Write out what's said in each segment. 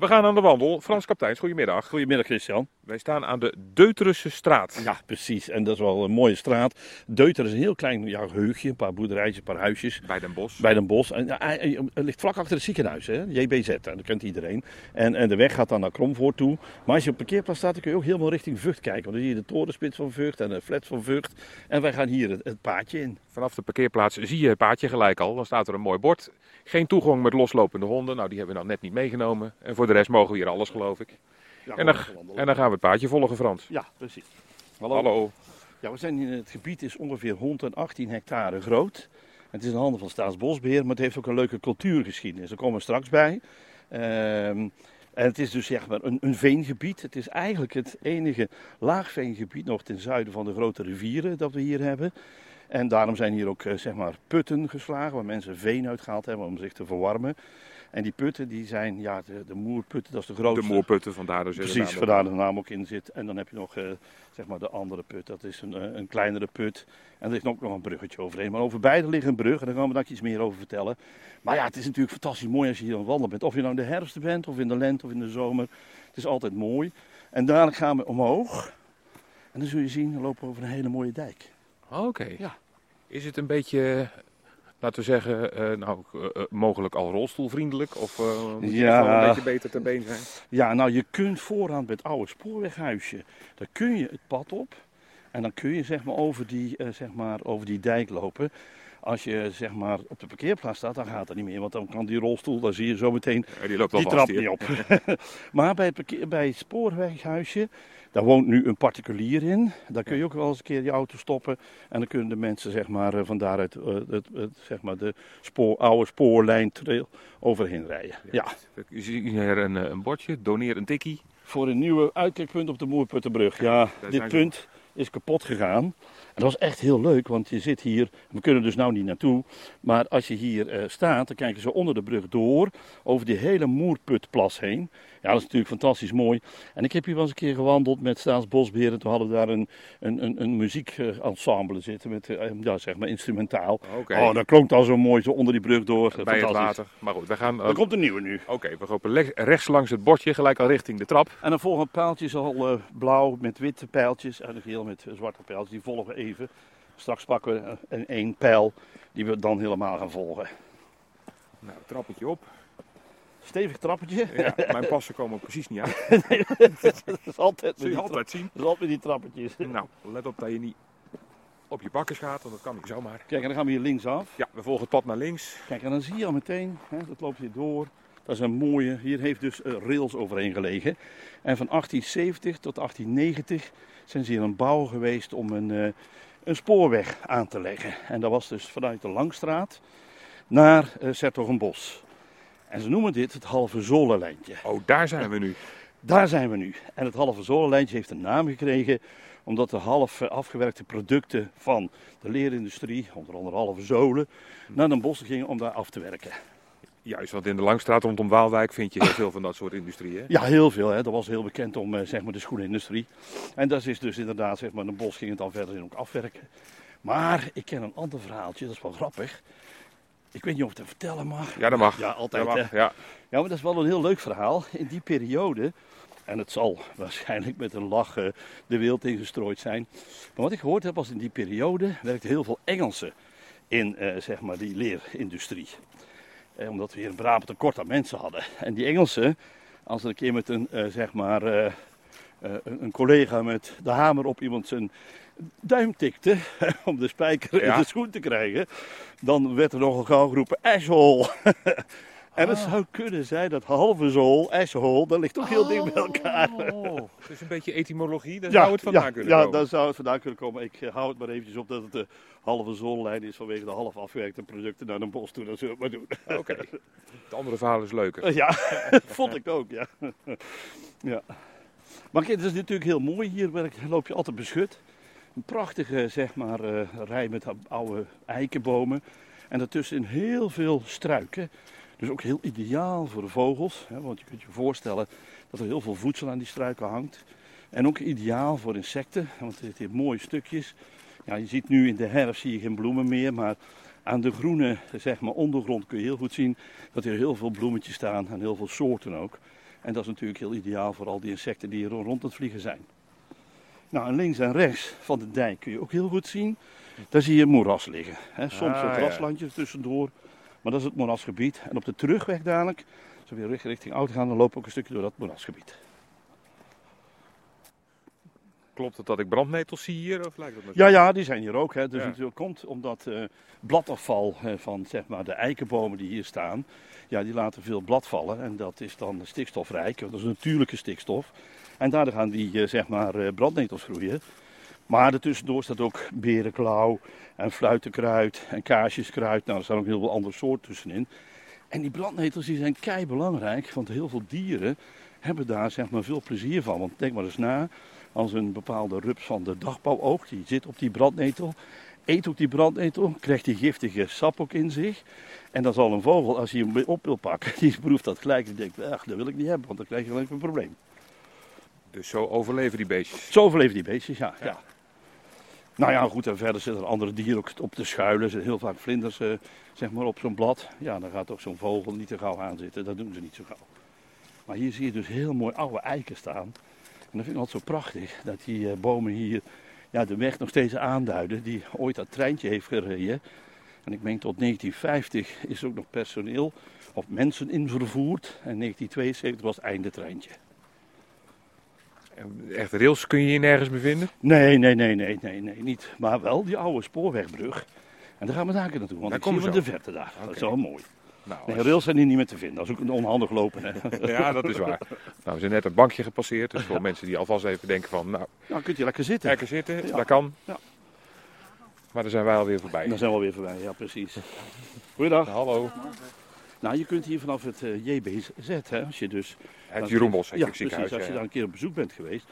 We gaan aan de wandel. Frans Kapteins, goedemiddag. Goedemiddag Christian. Wij staan aan de Deuterusse straat. Ja, precies. En dat is wel een mooie straat. Deuter is een heel klein ja, heugje, een paar boerderijtjes, een paar huisjes. Bij Den Bosch. Bij Den Bosch. En, ja, het ligt vlak achter het ziekenhuis, hè? JBZ, en dat kent iedereen. En, en de weg gaat dan naar Kromvoort toe. Maar als je op een parkeerplaats staat, dan kun je ook helemaal richting Vught kijken. Want dan zie je de torenspits van Vught en de flat van Vught. En wij gaan hier het, het paadje in. Vanaf de parkeerplaats zie je het paadje gelijk al. Dan staat er een mooi bord. Geen toegang met loslopende honden. Nou, die hebben we dan net niet meegenomen. En voor de rest mogen we hier alles, geloof ik. Ja, en, dan, en dan gaan we het paadje volgen, Frans. Ja, precies. Hallo. Ja, we zijn in het gebied is ongeveer 118 hectare groot. Het is in handen van Staatsbosbeheer, maar het heeft ook een leuke cultuurgeschiedenis. Daar komen we straks bij. Ehm, en het is dus zeg maar een, een veengebied. Het is eigenlijk het enige laagveengebied nog ten zuiden van de grote rivieren dat we hier hebben. En daarom zijn hier ook eh, zeg maar putten geslagen waar mensen veen uitgehaald hebben om zich te verwarmen. En die putten die zijn, ja, de, de moerputten, dat is de De grootste. moerputten, vandaar dus Precies, vandaar de naam ook in zit. En dan heb je nog eh, zeg maar de andere put, dat is een, eh, een kleinere put. En er ligt ook nog een bruggetje overheen. Maar over beide liggen een brug en daar gaan we daar iets meer over vertellen. Maar ja, het is natuurlijk fantastisch mooi als je hier aan het wandelen bent. Of je nou in de herfst bent, of in de lente, of in de zomer. Het is altijd mooi. En dadelijk gaan we omhoog. En dan zul je zien, we lopen over een hele mooie dijk. Oké. Ja. Is het een beetje, laten we zeggen, eh, nou, eh, eh, mogelijk al rolstoelvriendelijk? Of moet je Ja. echt wel een beetje beter ter been zijn? Ja, nou je kunt vooraan bij het oude spoorweghuisje, daar kun je het pad op. En dan kun je zeg maar over die, zeg maar, over die dijk lopen. Als je zeg maar op de parkeerplaats staat, dan gaat dat niet meer. Want dan kan die rolstoel, dan zie je zo meteen, Ja, die loopt die vast trap hier. niet op. maar bij het, parkeer, bij het spoorweghuisje, daar woont nu een particulier in. Daar kun je ook wel eens een keer je auto stoppen. En dan kunnen de mensen zeg maar, eh, van daaruit eh, het, het, zeg maar, de spoor, oude spoorlijntrail overheen rijden. ja. Je ziet hier een, eh, een bordje, doneer een tikkie. voor een nieuwe uitkijkpunt op de Moerputtenbrug. Ja, dit ze. punt is kapot gegaan. En dat was echt heel leuk, want je zit hier, we kunnen dus nou niet naartoe, maar als je hier staat, dan kijk je zo onder de brug door, over die hele Moerputplas heen. Ja, dat is natuurlijk fantastisch mooi. En ik heb hier wel eens een keer gewandeld met Staatsbosbeheer en toen hadden we daar een, een, een, een muziekensemble zitten, met, eh, ja, zeg maar instrumentaal. Oh, dat klonk dan zo mooi, zo onder die brug door. bij het water. Maar goed, we gaan... eh, Er komt een nieuwe nu. Oké, we lopen rechts langs het bordje, gelijk al richting de trap. En dan volgen pijltjes al eh, blauw met witte pijltjes en geel met eh, zwarte pijltjes. Die volgen even. Straks pakken we eh, een één pijl die we dan helemaal gaan volgen. Nou, trappetje op. Stevig trappetje. Ja, mijn passen komen precies niet uit. dat is altijd Zul je altijd zien. dat is altijd met die trappetjes. Nou, let op dat je niet op je bakkers gaat, want dat kan ik zomaar. Kijk, en dan gaan we hier linksaf. Ja, we volgen het pad naar links. Kijk, en dan zie je al meteen, hè, dat loopt hier door. Dat is een mooie, hier heeft dus eh, rails overheen gelegen. En van 1870 tot 1890 zijn ze hier aan het bouwen geweest om een, eh, een spoorweg aan te leggen. En dat was dus vanuit de Langstraat naar Sertogenbos. En ze noemen dit het halve zolenlijntje. Oh, daar zijn we nu. Daar zijn we nu. En het halve zolenlijntje heeft een naam gekregen omdat de half afgewerkte producten van de leerindustrie, onder andere halve zolen, naar Den Bosch gingen om daar af te werken. Juist, want in de Langstraat rondom Waalwijk vind je heel veel van dat soort industrieën. Ja, heel veel. Hè. Dat was heel bekend om eh, zeg maar de schoenindustrie. En dat is dus inderdaad, zeg maar, Den Bosch ging het dan verder in ook afwerken. Maar ik ken een ander verhaaltje, dat is wel grappig. Ik weet niet of ik het vertellen mag. Ja, dat mag. Ja, altijd. Dat mag, ja. Ja, maar dat is wel een heel leuk verhaal. In die periode, en het zal waarschijnlijk met een lach eh, de wereld ingestrooid zijn. Maar wat ik gehoord heb was in die periode werkten heel veel Engelsen in eh, zeg maar die leerindustrie. Eh, omdat we hier in Brabant tekort aan mensen hadden. En die Engelsen, als er een keer met een, eh, zeg maar, eh, eh, een een collega met de hamer op iemand zijn duim tikte om de spijker Ja. in de schoen te krijgen, dan werd er nogal gauw geroepen asshole. en het zou kunnen zijn dat halve zool, asshole, dat ligt toch heel dicht bij elkaar. Oh, is een beetje etymologie, daar Ja, zou het vandaan ja, kunnen ja, komen. daar zou het vandaan kunnen komen. Ik eh, hou het maar eventjes op dat het de halve zollijn is vanwege de half afgewerkte producten naar een bos toe. Dat zullen we maar doen. Oké, het andere verhaal is leuker. Ja, vond ik ook, ja. ja. Maar kijk, het is natuurlijk heel mooi. Hier loop je altijd beschut. Een prachtige, zeg maar, eh, rij met oude eikenbomen. En daartussen heel veel struiken. Dus ook heel ideaal voor de vogels. Hè, want je kunt je voorstellen dat er heel veel voedsel aan die struiken hangt. En ook ideaal voor insecten, want het heeft mooie stukjes. Ja, je ziet nu in de herfst zie geen bloemen meer, maar aan de groene zeg maar, ondergrond kun je heel goed zien dat er heel veel bloemetjes staan en heel veel soorten ook. En dat is natuurlijk heel ideaal voor al die insecten die hier rond het vliegen zijn. Nou, en links en rechts van de dijk kun je ook heel goed zien. Daar zie je moeras liggen. Hè. Soms Ah, wat ja. graslandjes tussendoor. Maar dat is het moerasgebied. En op de terugweg dadelijk, als we weer richt- richting Oud gaan, dan lopen we ook een stukje door dat moerasgebied. Klopt het dat ik brandnetels zie hier? Of lijkt dat Ja, ja, die zijn hier ook. Hè. Dus Ja. het komt omdat eh, bladafval van zeg maar, de eikenbomen die hier staan, ja, die laten veel blad vallen. En dat is dan stikstofrijk, want dat is natuurlijke stikstof. En daardoor gaan die eh, zeg maar, eh, brandnetels groeien. Maar ertussendoor staat ook berenklauw en fluitenkruid en kaarsjeskruid. Nou, er staan ook heel veel andere soorten tussenin. En die brandnetels die zijn kei belangrijk, want heel veel dieren hebben daar zeg maar, veel plezier van. Want denk maar eens na, als een bepaalde rups van de dagbouwoog, die zit op die brandnetel, eet ook die brandnetel, krijgt die giftige sap ook in zich. En dan zal een vogel, als hij hem op wil pakken, die proeft dat gelijk en denkt, dat wil ik niet hebben, want dan krijg je gelijk een probleem. Dus zo overleven die beestjes. Zo overleven die beestjes, ja. ja. Nou ja, goed, en verder zitten er andere dieren ook op te schuilen. Er zitten heel vaak vlinders eh, zeg maar op zo'n blad. Ja, dan gaat ook zo'n vogel niet te gauw aan zitten. Dat doen ze niet zo gauw. Maar hier zie je dus heel mooi oude eiken staan. En dat vind ik altijd zo prachtig, dat die eh, bomen hier ja, de weg nog steeds aanduiden die ooit dat treintje heeft gereden. En ik meen tot 1950 is er ook nog personeel of mensen in vervoerd. En 1972 was het einde treintje. Echt rails kun je hier nergens meer vinden? Nee, nee, nee, nee, nee, nee, niet. Maar wel die oude spoorwegbrug. En daar gaan we daar naartoe, want Daar komen we de verte daar. Dat Oké. is wel mooi. Nou, Nee, als- rails zijn hier niet meer te vinden. Dat is ook een onhandig lopen. Hè. ja, dat is waar. Nou, we zijn net een bankje gepasseerd. Dus voor mensen die alvast even denken van, nou, Nou, kunt je lekker zitten. lekker zitten, Ja. dat kan. Ja. Maar daar zijn wij alweer voorbij. Dan zijn we alweer voorbij, ja precies. Goeiedag. Hallo, Nou, je kunt hier vanaf het eh, JBZ, hè, als je dus... het Jeroen Bos Ja, precies. Als je daar een keer op bezoek bent geweest.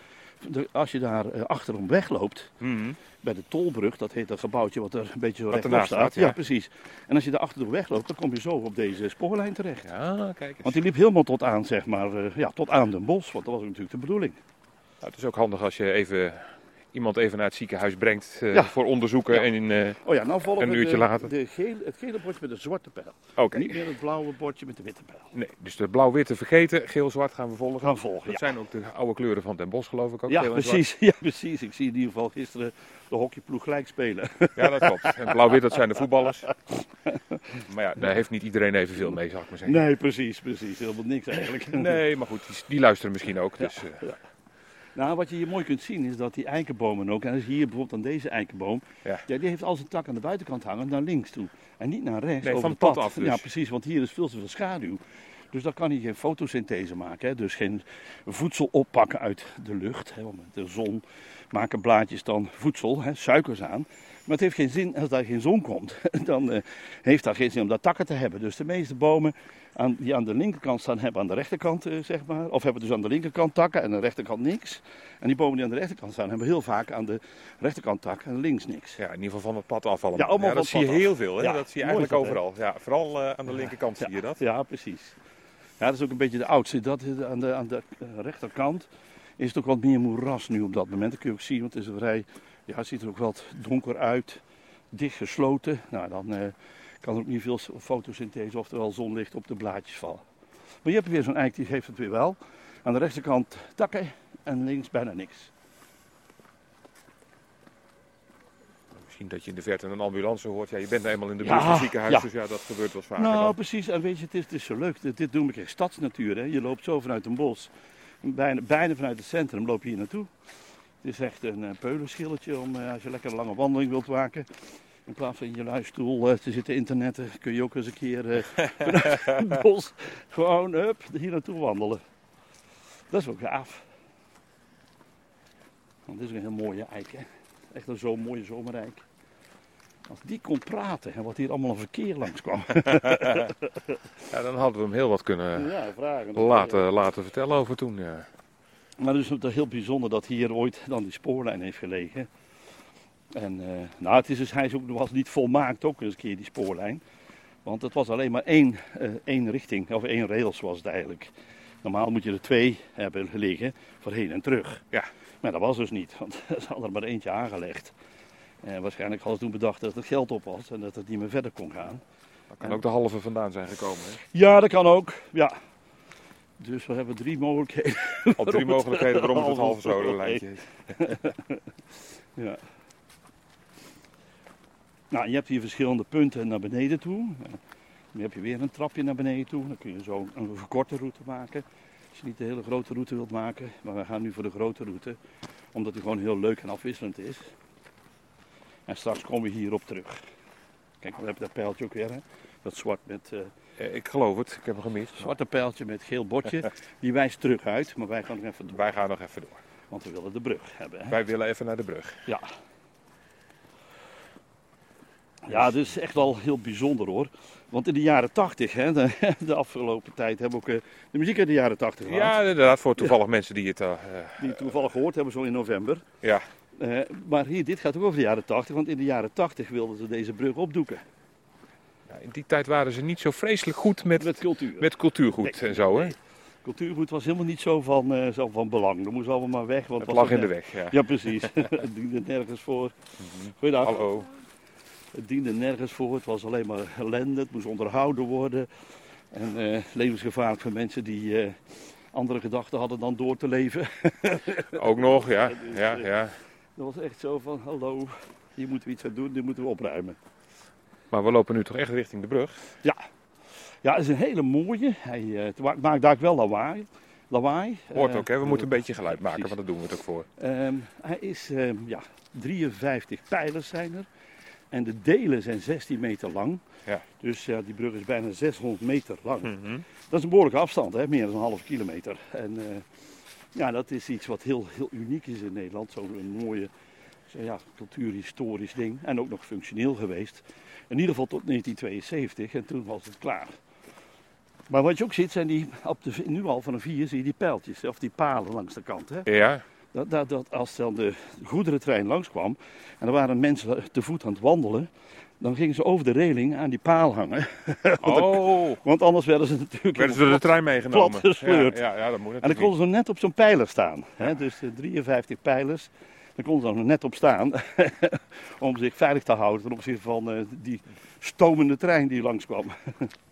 de- als je daar eh, achterom wegloopt, Mhm. bij de Tolbrug, dat heet dat gebouwtje wat er een beetje zo rechtop staat. staat, ja. ja, precies. En als je daar achterdoor wegloopt, dan kom je zo op deze spoorlijn terecht. Ja, kijk eens. Want die liep helemaal tot aan, zeg maar, eh, ja, tot aan Den Bosch. Want dat was natuurlijk de bedoeling. Nou, het is ook handig als je even, iemand even naar het ziekenhuis brengt eh, Ja. voor onderzoeken. Ja. En in, eh, Oh ja, nou volgen Een we uurtje de, later. De gele, het gele bordje met de zwarte pijl. Oké, Niet meer het blauwe bordje met de witte pijl. nee, dus de blauw-witte vergeten, geel-zwart gaan we volgen. Gaan volgen, Dat ja. zijn ook de oude kleuren van Den Bosch geloof ik ook. Ja, geel precies. Ja, precies. Ik zie in ieder geval gisteren de hockeyploeg gelijk spelen. Ja, dat klopt. En blauw-wit, dat zijn de voetballers. Maar ja, daar heeft niet iedereen evenveel mee, zal ik maar zeggen. Nee, precies, precies. Helemaal niks eigenlijk. Nee, maar goed, die, die luisteren misschien ook. Dus, eh, Nou, wat je hier mooi kunt zien is dat die eikenbomen ook, en dat is hier bijvoorbeeld aan deze eikenboom, Ja. ja, die heeft al zijn tak aan de buitenkant hangen naar links toe. En niet naar rechts. Nee, over van het pad pad af dus. Ja, precies, want hier is veel te veel schaduw. Dus dan kan hij geen fotosynthese maken. Hè? Dus geen voedsel oppakken uit de lucht. Hè? Want met de zon maken blaadjes dan voedsel, hè? suikers aan. Maar het heeft geen zin als daar geen zon komt. Dan eh, heeft dat geen zin om daar takken te hebben. Dus de meeste bomen aan, die aan de linkerkant staan, hebben aan de rechterkant, eh, zeg maar. Of hebben dus aan de linkerkant takken en aan de rechterkant niks. En die bomen die aan de rechterkant staan, hebben heel vaak aan de rechterkant takken en links niks. ja, in ieder geval van het pad af allemaal. Ja, allemaal dat zie je af. heel veel. Hè? Ja, dat zie je eigenlijk dat, overal. Ja, vooral eh, aan de linkerkant zie je dat. Ja, precies. Ja, dat is ook een beetje de oudste. Dat is aan de, aan de eh, rechterkant is het ook wat meer moeras nu op dat moment. Dat kun je ook zien, want het is vrij, ja, het ziet er ook wat donker uit, dicht gesloten. Nou, dan eh, kan ook niet veel fotosynthese, oftewel zonlicht op de blaadjes vallen. Maar je hebt weer zo'n eik, die heeft het weer wel. Aan de rechterkant takken en links bijna niks. Misschien dat je in de verte een ambulance hoort. Ja, je bent eenmaal in de Ja, buurt van het ziekenhuis, ja. dus ja, dat gebeurt wel vaker. Nou, dan. precies. En weet je, het is, het is zo leuk. Dit, dit noem ik echt stadsnatuur. Hè. Je loopt zo vanuit een bos. Bijna, bijna vanuit het centrum loop je hier naartoe. Het is echt een uh, peulenschilletje om eh, als je lekker een lange wandeling wilt maken. In plaats van in je luistoel eh, te zitten internetten, kun je ook eens een keer eh, vanuit het bos gewoon hup, hier naartoe wandelen. Dat is wel gaaf. Want dit is een heel mooie eik. Hè. Echt een zo mooie zomereik. Als die kon praten en wat hier allemaal een verkeer langs kwam. Ja, dan hadden we hem heel wat kunnen Ja, vragen. laten, laten vertellen over toen. Ja. Maar het is heel bijzonder dat hier ooit dan die spoorlijn heeft gelegen. En eh, nou, het is dus, hij is ook, was niet volmaakt ook eens een keer die spoorlijn. Want het was alleen maar één, eh, één richting, of één rails was het eigenlijk. Normaal moet je er twee hebben liggen, voor heen en terug. Ja. Maar dat was dus niet, want ze hadden er maar eentje aangelegd. En waarschijnlijk hadden ze toen bedacht dat het geld op was en dat het niet meer verder kon gaan. Daar kan ook de halve vandaan zijn gekomen. Hè? Ja, dat kan ook. Ja. Dus we hebben drie mogelijkheden. Al drie mogelijkheden waarom het het halve zolenlijntje heet. Ja. Nou, je hebt hier verschillende punten naar beneden toe. Eh, Dan heb je weer een trapje naar beneden toe. Dan kun je zo een verkorte route maken. Als je niet de hele grote route wilt maken. Maar we gaan nu voor de grote route. Omdat die gewoon heel leuk en afwisselend is. En straks komen we hierop terug. Kijk, we hebben dat pijltje ook weer. Hè? Dat zwart met, eh, Eh, Ik geloof het, ik heb hem gemist. zwarte pijltje met geel bordje. Die wijst terug uit. Maar wij gaan nog even door. Wij gaan nog even door. Want we willen de brug hebben. Hè? Wij willen even naar de brug. Ja. Ja, dat is echt wel heel bijzonder hoor. Want in de jaren 80, hè, de, de afgelopen tijd, hebben we ook eh, de muziek uit de jaren 80 gehad. Ja, inderdaad, voor toevallig mensen die het... eh, Die toevallig gehoord hebben, zo in november. ja, maar hier, dit gaat ook over de jaren 80, want in de jaren 80 wilden ze deze brug opdoeken. Ja, in die tijd waren ze niet zo vreselijk goed met, Met cultuur. met cultuurgoed Nee, en zo, hè? nee. Cultuurgoed was helemaal niet zo van, zo van belang. Dat moest allemaal maar weg. Want Het lag in de weg, ja. Ja, precies. het diende nergens voor. Goeiedag. Hallo. Het diende nergens voor. Het was alleen maar ellende. Het moest onderhouden worden. En eh, levensgevaarlijk voor mensen die eh, andere gedachten hadden dan door te leven. Ook nog, ja. Dus, Ja, eh, ja. Dat was echt zo van, hallo, hier moeten we iets aan doen, dit moeten we opruimen. Maar we lopen nu toch echt richting de brug? Ja, het is een hele mooie. Hij het maakt daar wel lawaai. lawaai. Hoort ook, hè? We moeten een beetje geluid ja, maken, precies. want dat doen we het ook voor. Ehm, hij is, ehm, ja, 53 pijlers zijn er. En de delen zijn 16 meter lang. Ja. Dus ja, die brug is bijna 600 meter lang. Mhm. Dat is een behoorlijke afstand, hè? meer dan een half kilometer. En eh, ja, dat is iets wat heel, heel uniek is in Nederland. Zo'n mooie zo, ja, cultuurhistorisch ding. En ook nog functioneel geweest. In ieder geval tot 1972 en toen was het klaar. Maar wat je ook ziet, zijn die, op de, nu al van een vier zie je die pijltjes, of die palen langs de kant. Hè? Ja, Dat, dat, dat als dan de goederentrein langskwam en er waren mensen te voet aan het wandelen, dan gingen ze over de reling aan die paal hangen. oh, Want anders werden ze natuurlijk. werden ze door de trein meegenomen? plat gesleurd. Ja, ja, ja, dat moet En dan konden ze net op zo'n pijler staan. Hè? Dus de 53 pijlers, daar konden ze dan net op staan. om zich veilig te houden ten opzichte van eh, die stomende trein die langskwam. niet.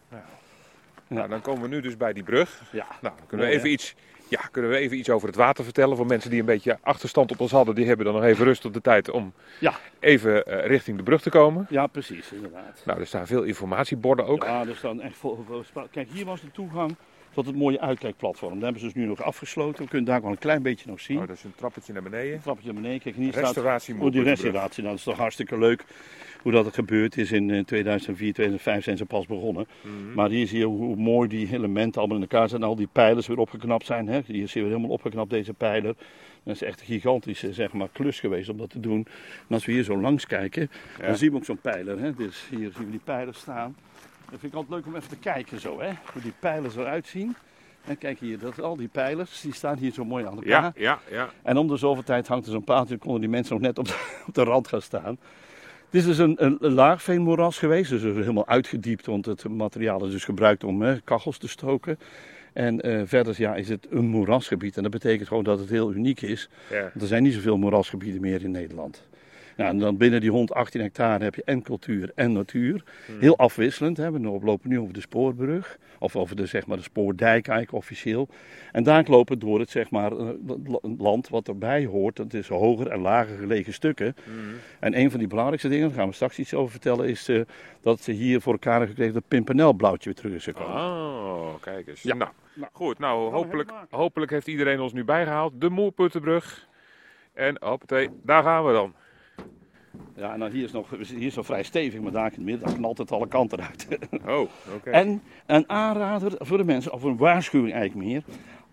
Nou, dan komen we nu dus bij die brug. Ja, Nou, dan kunnen we, even iets, ja, kunnen we even iets over het water vertellen. Voor mensen die een beetje achterstand op ons hadden, die hebben dan nog even rust op de tijd om Ja. even eh, richting de brug te komen. ja precies, inderdaad. Nou, er staan veel informatieborden ook. Ja, er staan echt spa- Kijk, hier was de toegang tot het mooie uitkijkplatform. Dat hebben ze dus nu nog afgesloten. We kunnen daar wel een klein beetje nog zien. Oh, dat is een trappetje naar beneden. Een trapje naar beneden. Kijk, hier staat Restauratie Oh, die restauratie, nou, dat is toch hartstikke leuk hoe dat het gebeurd is. In eh, 2004, 2005 zijn ze pas begonnen. Mhm. Maar hier zie je hoe, mooi die elementen allemaal in elkaar zijn. En al die pijlers weer opgeknapt zijn. Hè. Hier zie je weer helemaal opgeknapt deze pijler. Dat is echt een gigantische zeg maar, klus geweest om dat te doen. En als we hier zo langs kijken, Ja. dan zien we ook zo'n pijler. Hè. Dus hier zien we die pijlers staan. Dat vind ik altijd leuk om even te kijken zo, hè. hoe die pijlers eruit zien. En kijk hier, dat, al die pijlers die staan hier zo mooi aan elkaar. Ja, ja, ja. En om de zoveel tijd hangt er zo'n paaltje, konden die mensen nog net op de, op de rand gaan staan. Het is dus een, een, een laagveenmoeras geweest, dus helemaal uitgediept, want het materiaal is dus gebruikt om hè, kachels te stoken. En eh, verder ja, is het een moerasgebied en dat betekent gewoon dat het heel uniek is. ja. Er zijn niet zoveel moerasgebieden meer in Nederland. Nou, en dan binnen die 118 hectare heb je en cultuur en natuur. Heel afwisselend. Hè. We lopen nu over de spoorbrug. Of over de, zeg maar, de spoordijk eigenlijk officieel. En daar lopen door het zeg maar, eh, land wat erbij hoort. Dat is hoger en lager gelegen stukken. Mhm. En een van die belangrijkste dingen, daar gaan we straks iets over vertellen, is eh, dat ze hier voor elkaar hebben gekregen dat Pimpernelblauwtje weer terug is gekomen. Oh, kijk eens. Ja. Nou, Nou, goed. Nou, hopelijk, hopelijk heeft iedereen ons nu bijgehaald. De Moerputtenbrug. En hoppatee, daar gaan we dan. Ja, en dan hier is nog, hier is nog vrij stevig, maar daar in het midden, dan knalt het alle kanten uit. Oh, oké. En een aanrader voor de mensen, of een waarschuwing eigenlijk meer.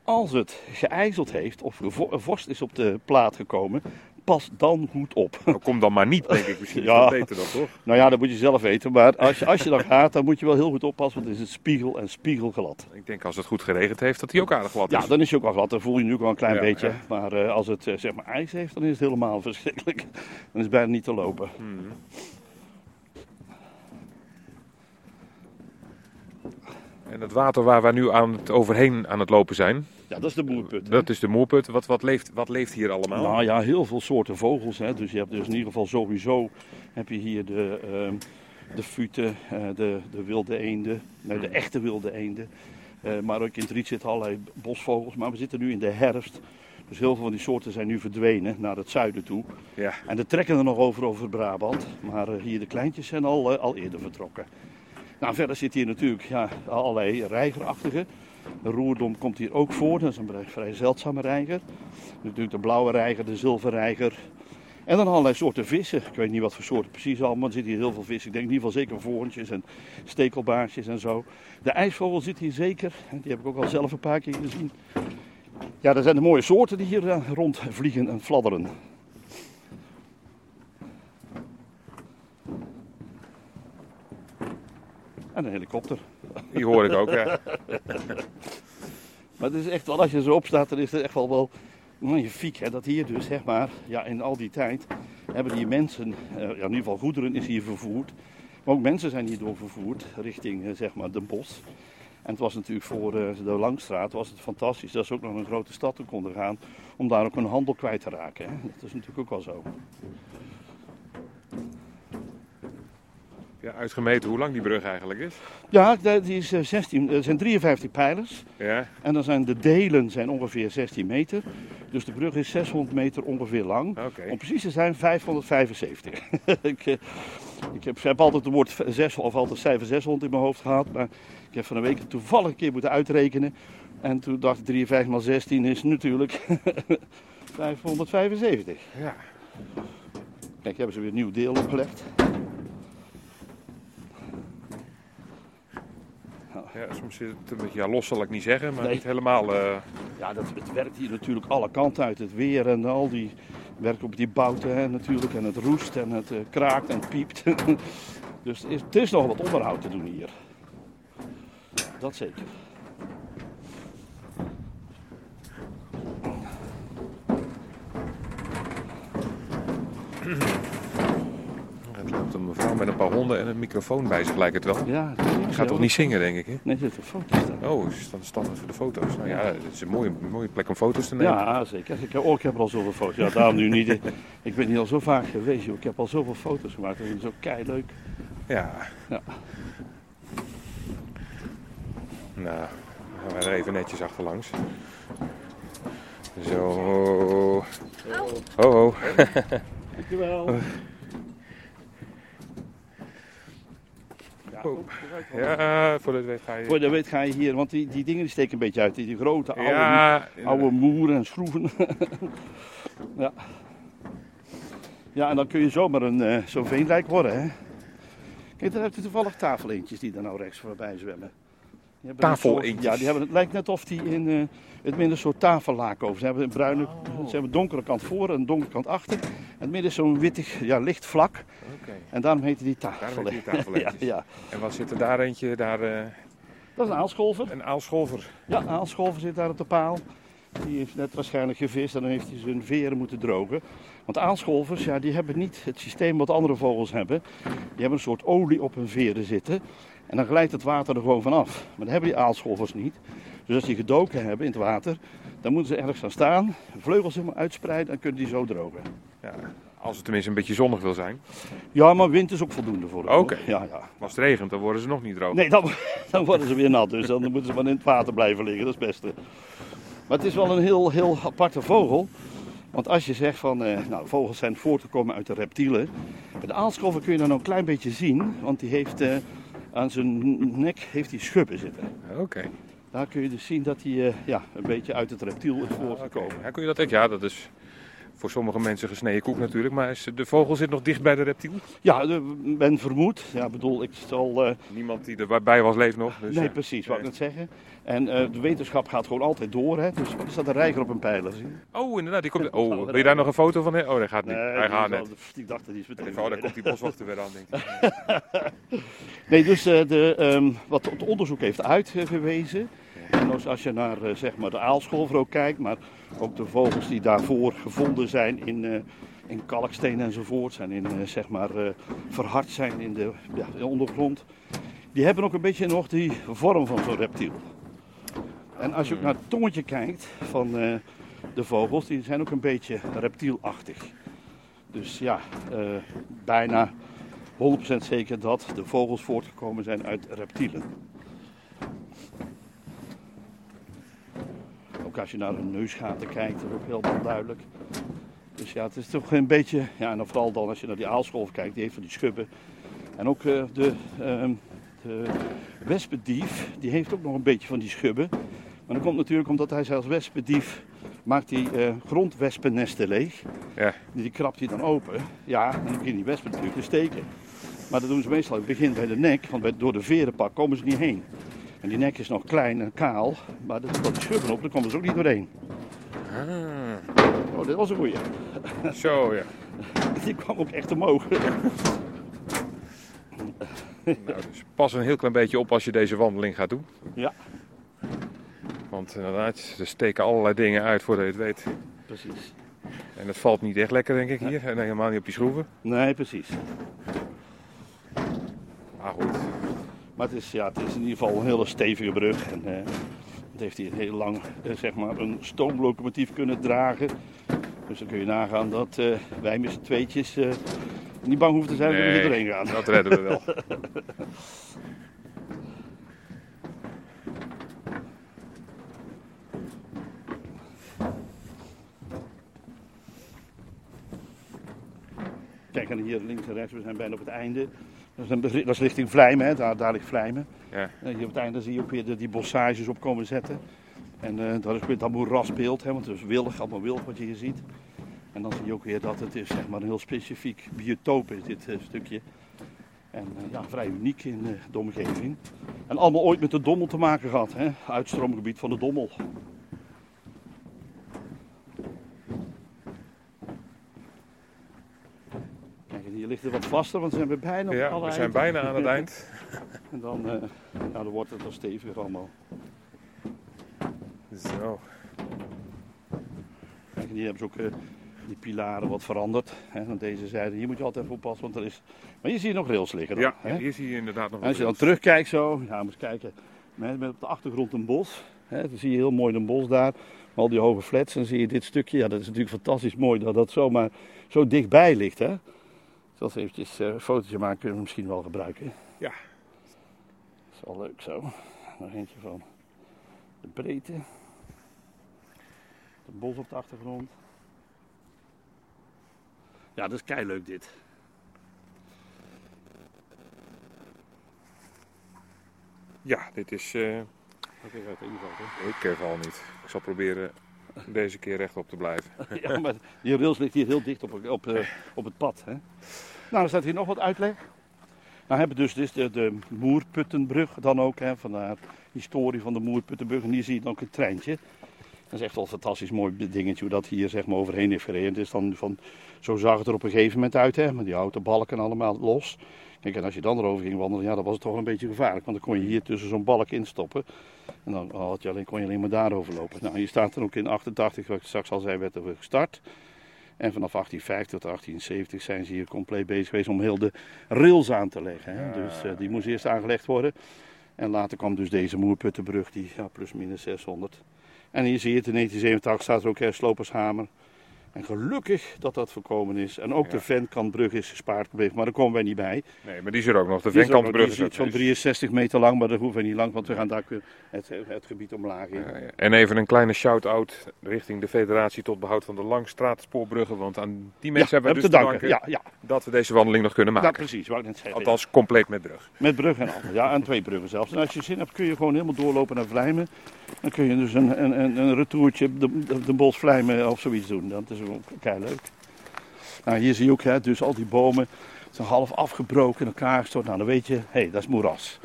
Als het geijzeld heeft of vorst is op de plaat gekomen, pas dan goed op. Nou, kom dan maar niet, denk ik. Misschien Ja. is dat beter dan, toch? Nou ja, dat moet je zelf weten. Maar als je, als je dan gaat, dan moet je wel heel goed oppassen, want het is het spiegel en spiegelglad. Ik denk als het goed geregend heeft, dat hij ook aardig glad is. Ja, dan is je ook wel glad. Dan voel je nu ook wel een klein Ja, beetje. ja. Maar eh, als het eh, zeg maar ijs heeft, dan is het helemaal verschrikkelijk. Dan is het bijna niet te lopen. Mhm. En het water waar we nu aan het overheen aan het lopen zijn, Ja, dat is de boerput. hè. dat is de Moerput. Wat, wat, leeft, wat leeft hier allemaal? Nou ja, heel veel soorten vogels. Hè. Dus je hebt dus in ieder geval sowieso heb je hier de, ehm de futen, eh, de, de wilde eenden, nee, de echte wilde eenden. Eh, maar ook in het riet zitten allerlei bosvogels. Maar we zitten nu in de herfst. Dus heel veel van die soorten zijn nu verdwenen naar het zuiden toe. Ja. En er trekken er nog over over Brabant. Maar eh, hier de kleintjes zijn al, al eerder vertrokken. Nou, verder zit hier natuurlijk ja, allerlei reigerachtige. De roerdom komt hier ook voor. Dat is een vrij- zeldzame reiger. Natuurlijk de blauwe reiger, de zilverreiger. En dan allerlei soorten vissen. Ik weet niet wat voor soorten precies allemaal. maar Er zitten hier heel veel vissen. Ik denk in ieder geval zeker voorntjes en stekelbaarsjes en zo. De ijsvogel zit hier zeker. Die heb ik ook al zelf een paar keer gezien. Ja, dat zijn de mooie soorten die hier eh, rondvliegen en fladderen. En een helikopter. Die hoor ik ook, ja. Maar het is echt wel, als je zo opstaat, dan is het echt wel wel magnifiek. Hè? Dat hier dus, zeg maar, ja, in al die tijd hebben die mensen, eh, ja, in ieder geval goederen is hier vervoerd. Maar ook mensen zijn hierdoor vervoerd richting, eh, zeg maar, Den Bosch. En het was natuurlijk voor eh, de Langstraat was het fantastisch dat ze ook nog een grote stad toe konden gaan. Om daar ook hun handel kwijt te raken. Hè? Dat is natuurlijk ook wel zo. Ja. Uitgemeten hoe lang die brug eigenlijk is. Ja, die is eh, 16, er zijn 53 pijlers. Ja. En dan zijn de delen zijn ongeveer 16 meter. Dus de brug is 600 meter ongeveer lang. Oké. Om precies te zijn 575. ik, eh, ik heb, heb altijd het woord 6 of altijd cijfer 600 in mijn hoofd gehad. Maar ik heb van een week toevallig een keer moeten uitrekenen. En toen dacht ik 53 maal 16 is natuurlijk 575. Ja. Kijk, hebben ze weer een nieuw deel opgelegd. Ja, soms zit het een beetje ja, los, zal ik niet zeggen, maar Nee. niet helemaal. eh, Ja, dat, het werkt hier natuurlijk alle kanten uit. Het weer en al die werkt op die bouten hè, natuurlijk. En het roest en het eh, kraakt en piept. dus het is, het is nog wat onderhoud te doen hier. Dat zeker. Loopt een mevrouw met een paar honden en een microfoon bij zich, lijkt het wel. Ja, Die gaat toch niet zingen, denk ik? Hè? Nee, zitten foto's staan. Oh, is dat standaard voor de foto's? Nou ja, het is een mooie, mooie plek om foto's te nemen. Ja, zeker. Ik, heb- oh, ik heb er al zoveel foto's. Ja, daarom nu niet. Ik ben hier al zo vaak geweest. Joh. Ik heb al zoveel foto's gemaakt. Dat is zo kei leuk. Ja. Ja. Nou, gaan we er even netjes achterlangs. Zo. Ho, ho. Dankjewel. Oh. Ja, voor de weet ga je. Voor de weet ga je hier, want die, die dingen die steken een beetje uit. Die, die grote oude, Ja, oude moeren en schroeven. ja. ja, en dan kun je zomaar een, eh, zo'n veenrijk worden. Hè? Kijk, daar heb je toevallig tafeleentjes die daar nou rechts voorbij zwemmen. Die hebben een soort- Tafeleentjes? Ja, die hebben, het lijkt net of die in eh, het midden een soort tafellaak over. Ze hebben een bruine, ze hebben een donkere kant voor en een donkere kant achter. En het midden is zo'n wittig, ja, licht vlak. En daarom heten die tafelen. die ja, ja, En wat zit er daar eentje? Daar eh, dat is een aalscholver. een aalscholver. Ja, Aalscholver zit daar op de paal. Die heeft net waarschijnlijk gevist en dan heeft hij zijn veren moeten drogen. Want aalscholvers, ja, die hebben niet het systeem wat andere vogels hebben. Die hebben een soort olie op hun veren zitten. En dan glijdt het water er gewoon vanaf. Maar dat hebben die aalscholvers niet. Dus als die gedoken hebben in het water, dan moeten ze ergens gaan staan. Vleugels helemaal uitspreiden en kunnen die zo drogen. Ja, als het tenminste een beetje zonnig wil zijn. Ja, maar wind is ook voldoende voor. Oké. Ja, ja. Als het regent, dan worden ze nog niet droog. Nee, dan, dan worden ze weer nat. Dus dan moeten ze maar in het water blijven liggen. Dat is het beste. Maar het is wel een heel, heel aparte vogel. Want als je zegt van, eh, nou, vogels zijn voortgekomen uit de reptielen. Bij de aalscholver kun je dan nog een klein beetje zien. Want die heeft eh, aan zijn nek heeft hij schubben zitten. Oké. Daar kun je dus zien dat hij eh, ja, een beetje uit het reptiel is voortgekomen. Ja, kun je dat ook? Ja, dat is voor sommige mensen gesneden koek natuurlijk. Maar is de vogel zit nog dicht bij de reptiel. Ja, men vermoedt. Ja, bedoel, ik zal... eh, Niemand die erbij was leeft nog. Dus, nee, eh, precies, wat ik net zeggen. En eh, de wetenschap gaat gewoon altijd door. Hè? Dus wat is dat een reiger op een pijler? Zie je? Oh, inderdaad. Die komt... Oh, wil je daar nog een foto van? Oh, dat gaat niet. Hij die gaat net. al- Ik dacht dat die is meteen. Oh, daar komt die boswachter weer aan, denk ik. Nee, dus eh, de, ehm, wat het onderzoek heeft uitgewezen. En als, als je naar eh, zeg maar de aalscholver ook kijkt, maar ook de vogels die daarvoor gevonden zijn in, eh, in kalksteen enzovoort, zijn in, eh, zeg maar, eh, verhard zijn in de, ja, de ondergrond. Die hebben ook een beetje nog die vorm van zo'n reptiel. En als je ook naar het tongetje kijkt van eh, de vogels, die zijn ook een beetje reptielachtig. Dus ja, eh, bijna 100% zeker dat de vogels voortgekomen zijn uit reptielen. Ook als je naar hun neusgaten kijkt, dat is ook heel duidelijk. Dus ja, het is toch een beetje, ja, en vooral dan als je naar die aalscholf kijkt, die heeft van die schubben. En ook eh, de, ehm, de wespendief, die heeft ook nog een beetje van die schubben. Maar dat komt natuurlijk omdat hij zelfs wespendief maakt die eh, grondwespennesten leeg. Ja. Die krapt hij dan open. Ja, en dan beginnen die wespen natuurlijk te steken. Maar dat doen ze meestal in het begin bij de nek, want bij, door de verenpak komen ze niet heen. En die nek is nog klein en kaal, maar er zitten schubben op, daar komen ze ook niet doorheen. Ah, Oh, dit was een goeie. zo ja. Die kwam ook echt omhoog. Nou, dus pas een heel klein beetje op als je deze wandeling gaat doen. Ja, Want inderdaad, er steken allerlei dingen uit voordat je het weet. precies. En het valt niet echt lekker, denk ik, hier. En helemaal niet op die schroeven. Nee, precies. Maar goed. Maar het is, ja, het is in ieder geval een hele stevige brug. En, eh, het heeft hier heel lang eh, zeg maar een stoomlocomotief kunnen dragen. Dus dan kun je nagaan dat eh, wij met z'n tweetjes eh, niet bang hoeven te zijn dat we Nee. er doorheen gaan. Dat redden we wel. Kijk, en hier links en rechts, we zijn bijna op het einde. Dat is, een, begri- dat is richting Vlijmen, hè. Daar, daar ligt Vlijmen. Ja. En hier op het einde zie je ook weer de, die bossages op komen zetten. En eh dat is weer dat moerasbeeld, hè, want het is willig, allemaal willig wat je hier ziet. En dan zie je ook weer dat het is, zeg maar, een heel specifiek biotoop is, dit eh, stukje. En eh, ja, vrij uniek in eh, de omgeving. En allemaal ooit met de Dommel te maken gehad, hè? uitstroomgebied van de Dommel. Kijk, en hier ligt het wat vaster, want we zijn bijna op Ja, alle we zijn eind. bijna aan het eind. En dan, eh, ja, dan wordt het wel steviger allemaal. Zo. Kijk, hier hebben ze ook eh, die pilaren wat veranderd. Hè, aan deze zijde. Hier moet je altijd even oppassen, want er is... Maar hier zie je nog rails liggen. Dan, Ja, hè? hier zie je inderdaad nog En als je dan terugkijkt zo, ja, moet je kijken. Met, met op de achtergrond een bos. Hè, dan zie je heel mooi een bos daar. Al die hoge flats. En dan zie je dit stukje. Ja, dat is natuurlijk fantastisch mooi dat dat zomaar zo dichtbij ligt. Hè. Zoals eventjes eh, een fotootje maken kunnen we misschien wel gebruiken. Ja. Dat is wel leuk zo. Nog eentje van de breedte. Het bos op de achtergrond. Ja, dat is kei leuk dit. Ja, dit is... eh, hè. ik eh, val niet. Ik zal proberen deze keer rechtop te blijven. Ja, maar die rails ligt hier heel dicht op, op, eh, op het pad. Hè? Nou, dan staat hier nog wat uitleg. Nou hebben dus, de, de Moerputtenbrug dan ook, hè, van de historie van de Moerputtenbrug. En hier zie je dan ook een treintje. Dat is echt wel een fantastisch mooi dingetje hoe dat hier zeg maar overheen heeft gereden. Het is dan van, zo zag het er op een gegeven moment uit, hè, met die houten balken allemaal los. Kijk, en als je dan erover ging wandelen, ja, dan was het toch een beetje gevaarlijk. Want dan kon je hier tussen zo'n balk instoppen. En dan had je alleen, kon je alleen maar daarover lopen. Nou, hier staat er ook in 88, wat ik straks al zei, werd er gestart. En vanaf 1850 tot 1870 zijn ze hier compleet bezig geweest om heel de rails aan te leggen. Hè. Dus eh, die moest eerst aangelegd worden. En later kwam dus deze Moerputtenbrug, die ja, plus minus 600. En hier zie je het, in 1987 staat er ook hè, Slopershamer. En gelukkig dat dat voorkomen is. En ook Ja. de Venkantbrug is gespaard gebleven, maar daar komen wij niet bij. Nee, maar die is er ook nog. De Venkantbrug is is iets van ook 63 meter lang, maar daar hoeven we niet lang, want we gaan daar het, het gebied omlaag in. Ja, ja. En even een kleine shout-out richting de Federatie tot behoud van de Langstraatspoorbruggen. Want aan die mensen hebben we dus te danken, Ja, ja, dat we deze wandeling nog kunnen ja, maken. precies. Wou ik net zeggen. Althans, compleet met brug. Met brug en al. Ja, en twee bruggen zelfs. En als je zin hebt, kun je gewoon helemaal doorlopen naar Vlijmen. Dan kun je dus een, een, een, een retourtje de, de, de bos Vlijmen of zoiets doen. Dat is ook kei leuk. Nou, hier zie je ook, hè, dus al die bomen zijn half afgebroken in elkaar gestort. Nou, dan weet je, hé, hey, dat is moeras.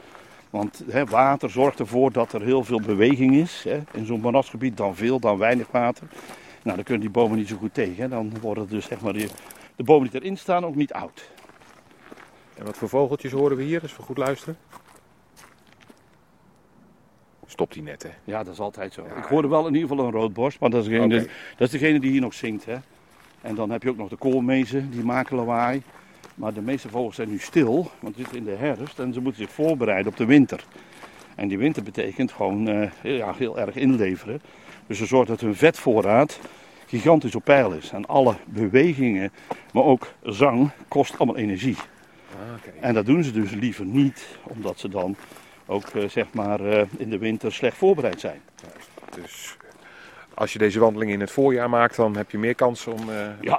Want hè, water zorgt ervoor dat er heel veel beweging is. Hè. In zo'n moerasgebied dan veel, dan weinig water. Nou, dan kunnen die bomen niet zo goed tegen. Dan worden dus zeg maar die, de bomen die erin staan ook niet oud. En wat voor vogeltjes horen we hier, als we goed luisteren? Stopt die net, hè? Ja, dat is altijd zo. Ja. Ik hoorde wel in ieder geval een roodborst, maar dat is, degene, dat is degene die hier nog zingt. Hè. En dan heb je ook nog de koolmezen, die maken lawaai. Maar de meeste vogels zijn nu stil, want het is in de herfst en ze moeten zich voorbereiden op de winter. En die winter betekent gewoon eh, ja, heel erg inleveren. Dus ze zorgen dat hun vetvoorraad gigantisch op peil is. En alle bewegingen, maar ook zang, kost allemaal energie. Ah. En dat doen ze dus liever niet, omdat ze dan ook eh, zeg maar, eh, in de winter slecht voorbereid zijn. Dus Als je deze wandeling in het voorjaar maakt, dan heb je meer kans om uh, Ja,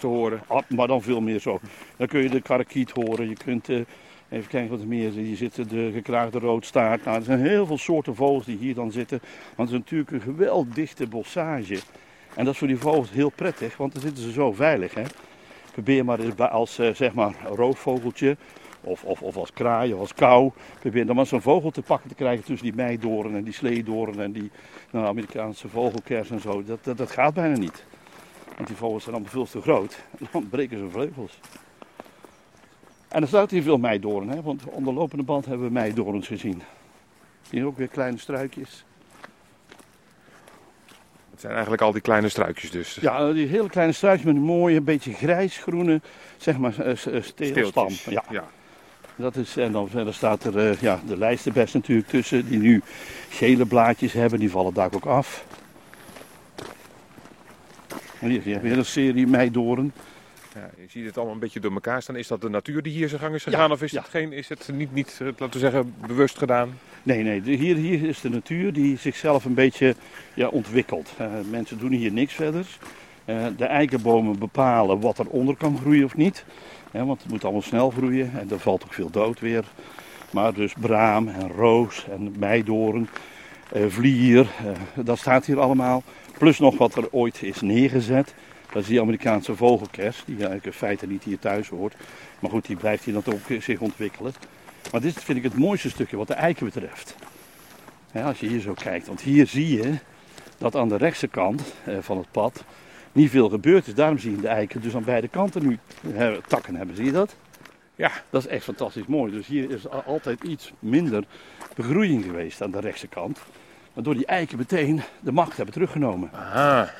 te horen. Ah, Maar dan veel meer zo. Dan kun je de karakiet horen. Je kunt, even kijken wat er meer is. Hier zitten de gekraagde roodstaart. Nou, er zijn heel veel soorten vogels die hier dan zitten. Want het is natuurlijk een geweldig dichte bossage. En dat is voor die vogels heel prettig, want dan zitten ze zo veilig. Hè? Probeer maar eens als zeg maar roofvogeltje of, of, of als kraai of als kou. Probeer dan maar zo'n vogel te pakken te krijgen tussen die meidoren en die sleedoren en die nou, Amerikaanse vogelkers en zo. Dat, dat, dat gaat bijna niet. Want die vogels zijn allemaal veel te groot. En dan breken ze vleugels. En er staat hier veel meidoorn, hè? want onder lopende band hebben we meidoorns gezien. Hier ook weer kleine struikjes. Het zijn eigenlijk al die kleine struikjes dus. Ja, die hele kleine struikjes met een mooie, beetje grijsgroene, zeg maar, eh, eh, steelstam. Ja. Dat is, en dan verder staat er eh, ja, de lijstenbest natuurlijk tussen, die nu gele blaadjes hebben, die vallen daar ook af. En hier, hier weer een serie meidoorn. Ja, je ziet het allemaal een beetje door elkaar staan. Is dat de natuur die hier zijn gang is Ja, gegaan? of is ja. het, geen, is het niet, niet, eh, laten we zeggen, bewust gedaan? Nee, nee, hier, hier is de natuur die zichzelf een beetje ja, ontwikkelt. Eh, mensen doen hier niks verder. De eikenbomen bepalen wat er onder kan groeien of niet. Want het moet allemaal snel groeien en er valt ook veel dood weer. Maar dus braam en roos en meidoorn, eh, vlier, eh, dat staat hier allemaal. Plus nog wat er ooit is neergezet. Dat is die Amerikaanse vogelkers, die eigenlijk in feite niet hier thuis hoort. Maar goed, die blijft hier dan ook zich ontwikkelen. Maar dit vind ik het mooiste stukje wat de eiken betreft. Als je hier zo kijkt, want hier zie je dat aan de rechtse kant eh, van het pad niet veel gebeurd is. Daarom zie je de eiken dus aan beide kanten nu takken hebben. Zie je dat? Ja. Dat is echt fantastisch mooi. Dus hier is altijd iets minder begroeiing geweest aan de rechtse kant. Waardoor die eiken meteen de macht hebben teruggenomen. Aha.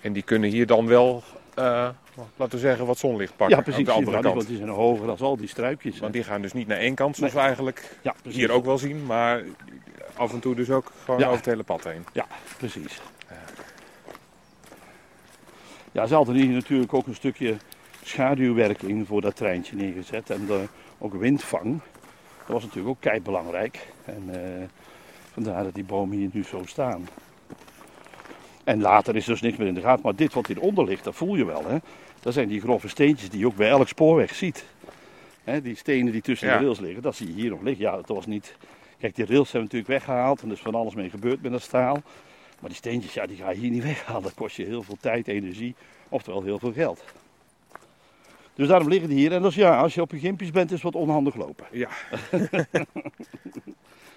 En die kunnen hier dan wel, eh, laten we zeggen, wat zonlicht pakken ja, precies. aan de andere kant. Want die zijn hoger dan al die struikjes. Want die gaan dus niet naar één kant, zoals Nee. we eigenlijk ja, hier ook wel zien, maar af en toe dus ook gewoon Ja. over het hele pad heen. Ja, precies. Ja, ze hadden hier natuurlijk ook een stukje schaduwwerking voor dat treintje neergezet. En de, ook windvang. Dat was natuurlijk ook kei belangrijk. En eh, vandaar dat die bomen hier nu zo staan. En later is dus niks meer in de gaten. Maar dit wat hieronder ligt, dat voel je wel. Hè? Dat zijn die grove steentjes die je ook bij elk spoorweg ziet. Hè, die stenen die tussen Ja. de rails liggen, dat zie je hier nog liggen. Ja, dat was niet... Kijk, die rails hebben natuurlijk weggehaald en er is van alles mee gebeurd met dat staal. Maar die steentjes, ja, die ga je hier niet weghalen. Dat kost je heel veel tijd, energie, oftewel heel veel geld. Dus daarom liggen die hier. En dus ja, als je op je gimpjes bent, is het wat onhandig lopen. Ja,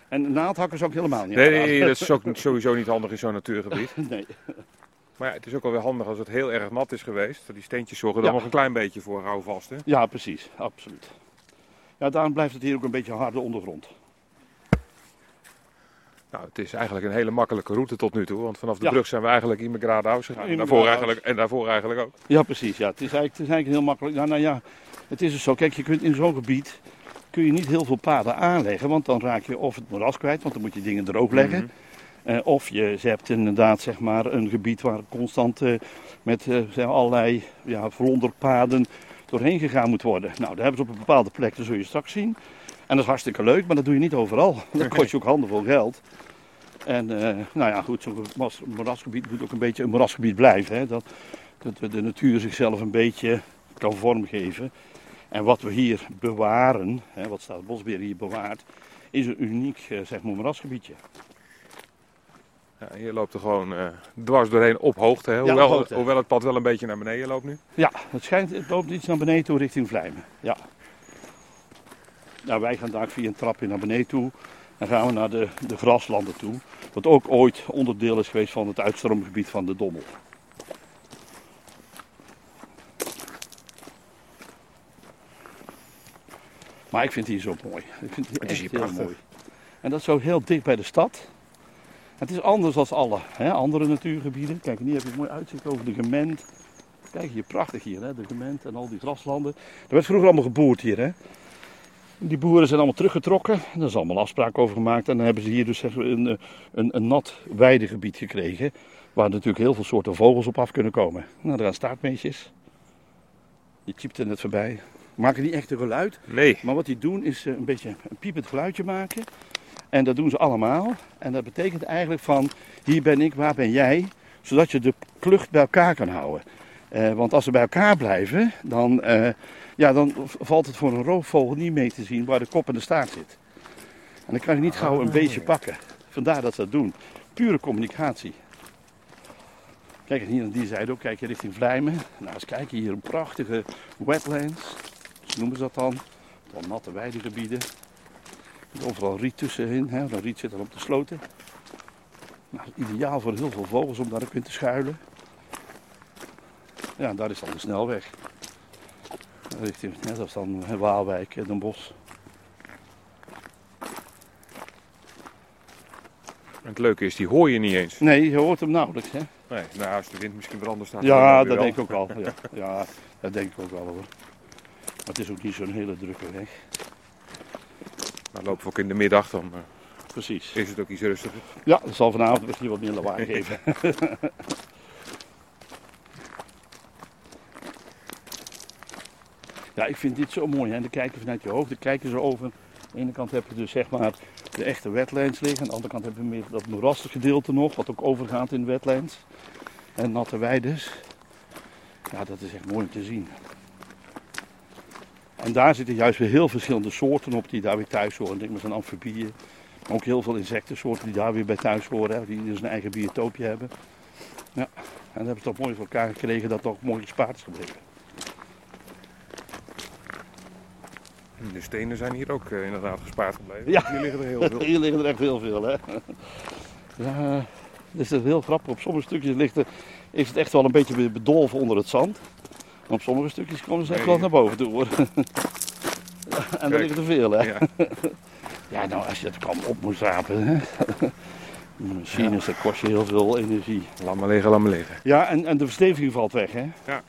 En naaldhakken zou ik helemaal niet nee, nee, dat is ook sowieso niet handig in zo'n natuurgebied. Nee. Maar ja, het is ook wel weer handig als het heel erg nat is geweest. Die steentjes zorgen dan Ja. nog een klein beetje voor houvast. Hè? Ja, precies. Absoluut. Ja, daarom blijft het hier ook een beetje harde ondergrond. Nou, het is eigenlijk een hele makkelijke route tot nu toe. Want vanaf de Ja. brug zijn we eigenlijk in Megraadhuis gegaan. En daarvoor, eigenlijk, en daarvoor eigenlijk ook. Ja, precies. Ja. Het, is eigenlijk, het is eigenlijk heel makkelijk. Nou, nou ja, het is dus zo. Kijk, je kunt in zo'n gebied kun je niet heel veel paden aanleggen. Want dan raak je of het moeras kwijt, want dan moet je dingen droog leggen. Mhm. Eh, of je, hebt inderdaad zeg maar, een gebied waar constant eh, met eh, allerlei ja, vlonderpaden doorheen gegaan moet worden. Nou, daar hebben ze op een bepaalde plek, dat zul je straks zien. En dat is hartstikke leuk, maar dat doe je niet overal. Dat kost je ook handenvol geld. En eh, nou ja, goed, zo'n moeras- moerasgebied moet ook een beetje een moerasgebied blijven. Hè? Dat, dat de natuur zichzelf een beetje kan vormgeven. En wat we hier bewaren, hè, wat Staatsbosbeheer hier bewaart, is een uniek eh, zeg maar, moerasgebiedje. Ja, hier loopt er gewoon eh, dwars doorheen op hoogte. Hè? op Hoewel, hoogte. hoewel het pad wel een beetje naar beneden loopt nu. Ja, het, schijnt, het loopt iets naar beneden toe richting Vlijmen. Ja. Nou, wij gaan daar via een trapje naar beneden toe. Dan gaan we naar de, de graslanden toe. Wat ook ooit onderdeel is geweest van het uitstroomgebied van de Dommel. Maar ik vind hier zo mooi. Ik vind het, Het is echt hier heel prachtig. mooi. En dat is zo heel dicht bij de stad. Het is anders dan alle hè, andere natuurgebieden. Kijk, hier heb je een mooi uitzicht over de Gement. Kijk hier, prachtig hier, hè, de Gement en al die graslanden. Er werd vroeger allemaal geboerd hier, hè. Die boeren zijn allemaal teruggetrokken. Daar is allemaal afspraak over gemaakt. En dan hebben ze hier dus een, eh, een, een nat weidegebied gekregen. Waar natuurlijk heel veel soorten vogels op af kunnen komen. Nou, daar gaan staartmeesjes. Die er net voorbij. Maken niet echt een geluid. Nee. Maar wat die doen is eh, een beetje een piepend geluidje maken. En dat doen ze allemaal. En dat betekent eigenlijk van, hier ben ik, waar ben jij? Zodat je de klucht bij elkaar kan houden. Eh, want als ze bij elkaar blijven, dan, eh, ja, dan valt het voor een roofvogel niet mee te zien waar de kop en de staart zit. En dan kan je niet gauw een Ah, beestje ja. pakken. Vandaar dat ze dat doen. Pure communicatie. Kijk, en hier aan die zijde ook, kijk je richting Vlijmen. Nou, eens kijken, hier een prachtige wetlands. Zo noemen ze dat dan. Dan natte weidegebieden. Met overal riet tussenin, hè. Dat riet zit dan op de sloten. Nou, ideaal voor heel veel vogels om daar ook in te schuilen. Ja, daar is dan de snelweg. Richting, ja, dat is dan Waalwijk, en Den Bosch. En het leuke is, die hoor je niet eens. Nee, je hoort hem nauwelijks, hè? Nee, nou, als de wind misschien anders staat. Ja, dat denk ik ook wel. Ja, ja, dat denk ik ook wel hoor. Maar het is ook niet zo'n hele drukke weg. Maar lopen we ook in de middag, dan eh, Precies. is het ook iets rustiger. Ja, dat zal vanavond misschien wat meer lawaai geven. Ja, ik vind dit zo mooi. Hè. Dan kijk je vanuit je hoofd, dan kijk je zo over. Aan de ene kant heb je dus zeg maar de echte wetlands liggen. Aan de andere kant heb je meer dat moerassig gedeelte nog, wat ook overgaat in wetlands. En natte weides. Ja, dat is echt mooi te zien. En daar zitten juist weer heel verschillende soorten op die daar weer thuis horen. Denk maar zo'n amfibieën. Maar ook heel veel insectensoorten die daar weer bij thuis horen. Die dus een eigen biotoopje hebben. Ja, en dan hebben ze toch mooi voor elkaar gekregen dat het ook mooi gespaard is gebleven. De stenen zijn hier ook eh, inderdaad gespaard gebleven. Ja. Hier liggen er heel veel. Hier liggen er echt heel veel, hè. Ja, dus dat is heel grappig. Op sommige stukjes ligt er, is het echt wel een beetje bedolven onder het zand. Maar op sommige stukjes komen ze echt Nee. wel naar boven toe, hoor. en er liggen er veel, hè. Ja. Ja, nou, als je het kwam op moet rapen, hè. Machines, dat kost je heel veel energie. Laat maar liggen, laat maar liggen. Ja, en, en de versteviging valt weg, hè? Ja.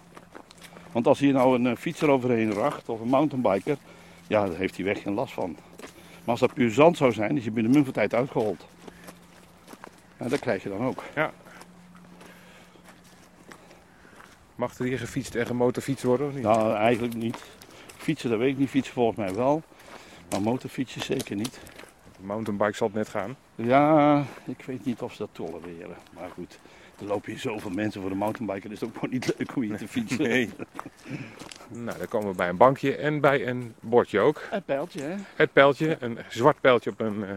Want als hier nou een eh, fietser overheen racht, of een mountainbiker, ja, daar heeft hij weg geen last van. Maar als dat puur zand zou zijn, is je binnen min van tijd uitgehold. En dat krijg je dan ook. Mag er hier gefietst en gemotorfietst worden of niet? Nou, eigenlijk niet. Fietsen, dat weet ik niet. Fietsen volgens mij wel. Maar motorfietsen zeker niet. De mountainbike zal het net gaan. Ja, ik weet niet of ze dat tolereren. Maar goed, er lopen hier zoveel mensen voor de mountainbiker. Het is ook gewoon niet leuk om hier te fietsen. Nee. Nou, dan komen we bij een bankje en bij een bordje ook. Een pijltje, hè? Het pijltje, een zwart pijltje op een eh,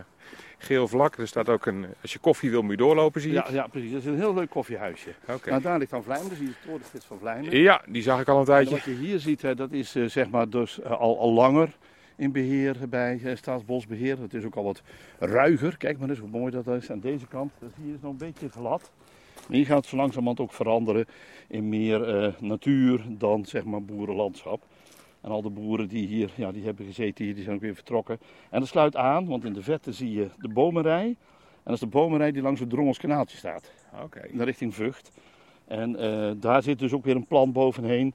geel vlak. Er staat ook een, als je koffie wil, moet je doorlopen, zie je. Ja, ja, precies. Dat is een heel leuk koffiehuisje. Oké. Nou, daar ligt dan Vlijmen, dus hier is het torenspits van Vlijmen. Ja, die zag ik al een En tijdje. wat je hier ziet, hè, dat is eh, zeg maar dus eh, al, al langer in beheer bij eh, Staatsbosbeheer. Het is ook al wat ruiger. Kijk maar eens hoe mooi dat is aan deze kant. Dus hier is nog een beetje glad. Hier gaat het zo langzamerhand ook veranderen in meer eh, natuur dan zeg maar boerenlandschap. En al de boeren die hier ja, die hebben gezeten hier, die zijn ook weer vertrokken. En dat sluit aan, want in de verte zie je de bomenrij. En dat is de bomenrij die langs het Drongels kanaaltje staat Oké. naar richting Vught. En eh, daar zit dus ook weer een plant bovenheen.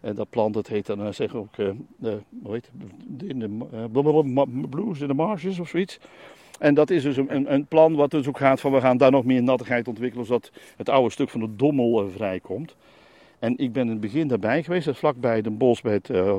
En dat plant dat heet dan uh, zeg ook uh, de, hoe heet het? in de uh, blues in de marges of zoiets. En dat is dus een, een, plan wat dus ook gaat van we gaan daar nog meer nattigheid ontwikkelen zodat het oude stuk van de dommel uh, vrijkomt. En ik ben in het begin daarbij geweest, vlakbij Den Bos bij het, uh,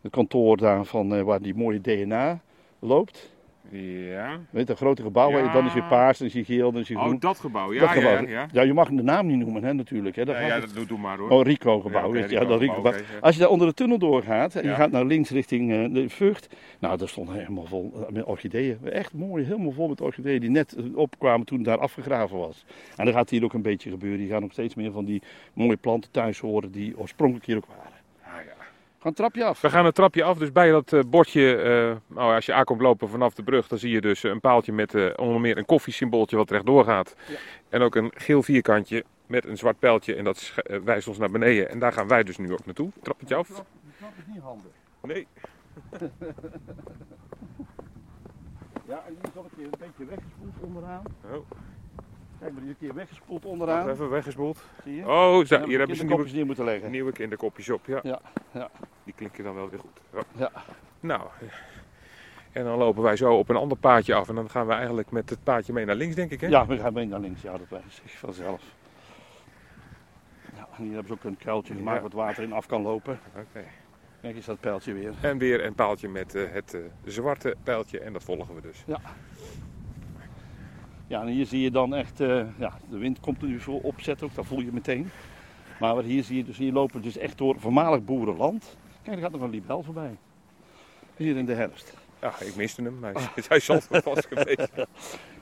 het kantoor daar van uh, waar die mooie DNA loopt. Ja. Weet je, een grote gebouw, Ja. dan is je paars, dan is je geel, dan is je groen. Oh, dat gebouw. Ja, dat gebouw. ja, ja. Ja, je mag de naam niet noemen, hè, natuurlijk. Hè. Dat Ja, dat doe, doe maar hoor. Oh, Rico-gebouw. weet je, ja, dat ja. Als je daar onder de tunnel doorgaat en je gaat naar links richting eh, de Vught, nou, daar stond helemaal vol eh, met orchideeën. Echt mooi, helemaal vol met orchideeën die net eh, opkwamen toen daar afgegraven was. En dat gaat hier ook een beetje gebeuren. Je gaat nog steeds meer van die mooie planten thuis horen die oorspronkelijk hier ook waren. Ah, ja. Ga een trapje af. We gaan een trapje af, dus bij dat eh, bordje, eh, nou, als je aankomt lopen vanaf de brug, dan zie je dus een paaltje met eh, onder meer een koffiesymbooltje wat rechtdoor gaat. Ja. En ook een geel vierkantje met een zwart pijltje en dat eh, wijst ons naar beneden. En daar gaan wij dus nu ook naartoe. Trappetje af. Die trap is niet handig. Nee. Ja, en die is al een keer een beetje weggespoeld onderaan. Oh, Kijk maar, die keer weggespoeld onderaan. even weggespoeld. Zie je? Oh, zo, hier hebben ze nieuwe, neer moeten leggen. nieuwe kinderkopjes op. Ja. Ja, ja. Die klinken dan wel weer goed. Ja. Ja. Nou, en dan lopen wij zo op een ander paadje af. En dan gaan we eigenlijk met het paadje mee naar links, denk ik. Hè? Ja, we gaan mee naar links. Ja, dat wijst zich vanzelf. Ja, en hier hebben ze ook een kuiltje gemaakt Ja. waar het water in af kan lopen. Oké. Kijk eens dat pijltje weer. En weer een paaltje met eh, het eh, zwarte pijltje. En dat volgen we dus. Ja. Ja, en hier zie je dan echt, eh, ja, de wind komt er nu veel opzet ook, dat voel je meteen. Maar hier zie je, dus hier lopen we dus echt door voormalig boerenland. Kijk, er gaat nog een libel voorbij. Hier in de herfst. Ja, ik miste hem, maar hij- hij is altijd vast geweest.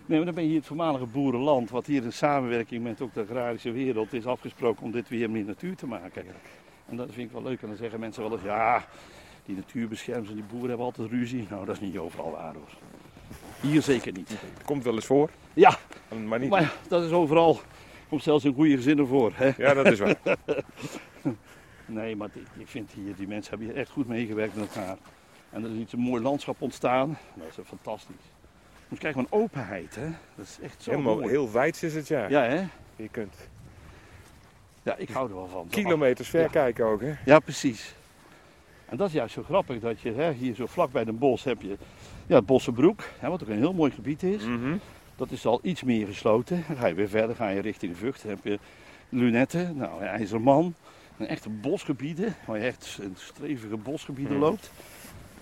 Nee, maar dan ben je hier het voormalige boerenland, wat hier in samenwerking met ook de agrarische wereld is afgesproken om dit weer meer natuur te maken. En dat vind ik wel leuk. En dan zeggen mensen wel eens, ja, die natuurbeschermers en die boeren hebben altijd ruzie. Nou, dat is niet overal waar hoor. Hier zeker niet. Komt wel eens voor, Ja, maar niet. maar dat is overal. Komt zelfs in goede gezinnen voor. Hè? Ja, dat is waar. Nee, maar ik, vind hier, die mensen hebben hier echt goed meegewerkt met elkaar. En er is iets een mooi landschap ontstaan. Dat is fantastisch. Moet je kijken, een openheid, hè? Dat is echt zo Helemaal, mooi. heel wijd is het, ja. Ja, hè? Je kunt Ja, ik hou er wel van. kilometers ver Ja. kijken ook, hè. Ja, precies. En dat is juist zo grappig dat je hè, hier zo vlak bij Den Bosch heb je ja, het Bossenbroek, hè, wat ook een heel mooi gebied is. Mhm. Dat is al iets meer gesloten. Dan ga je weer verder, ga je richting Vught. Dan heb je Lunetten, nou, IJzerman. Een echte bosgebieden, waar je echt in strevige bosgebieden Mhm. loopt.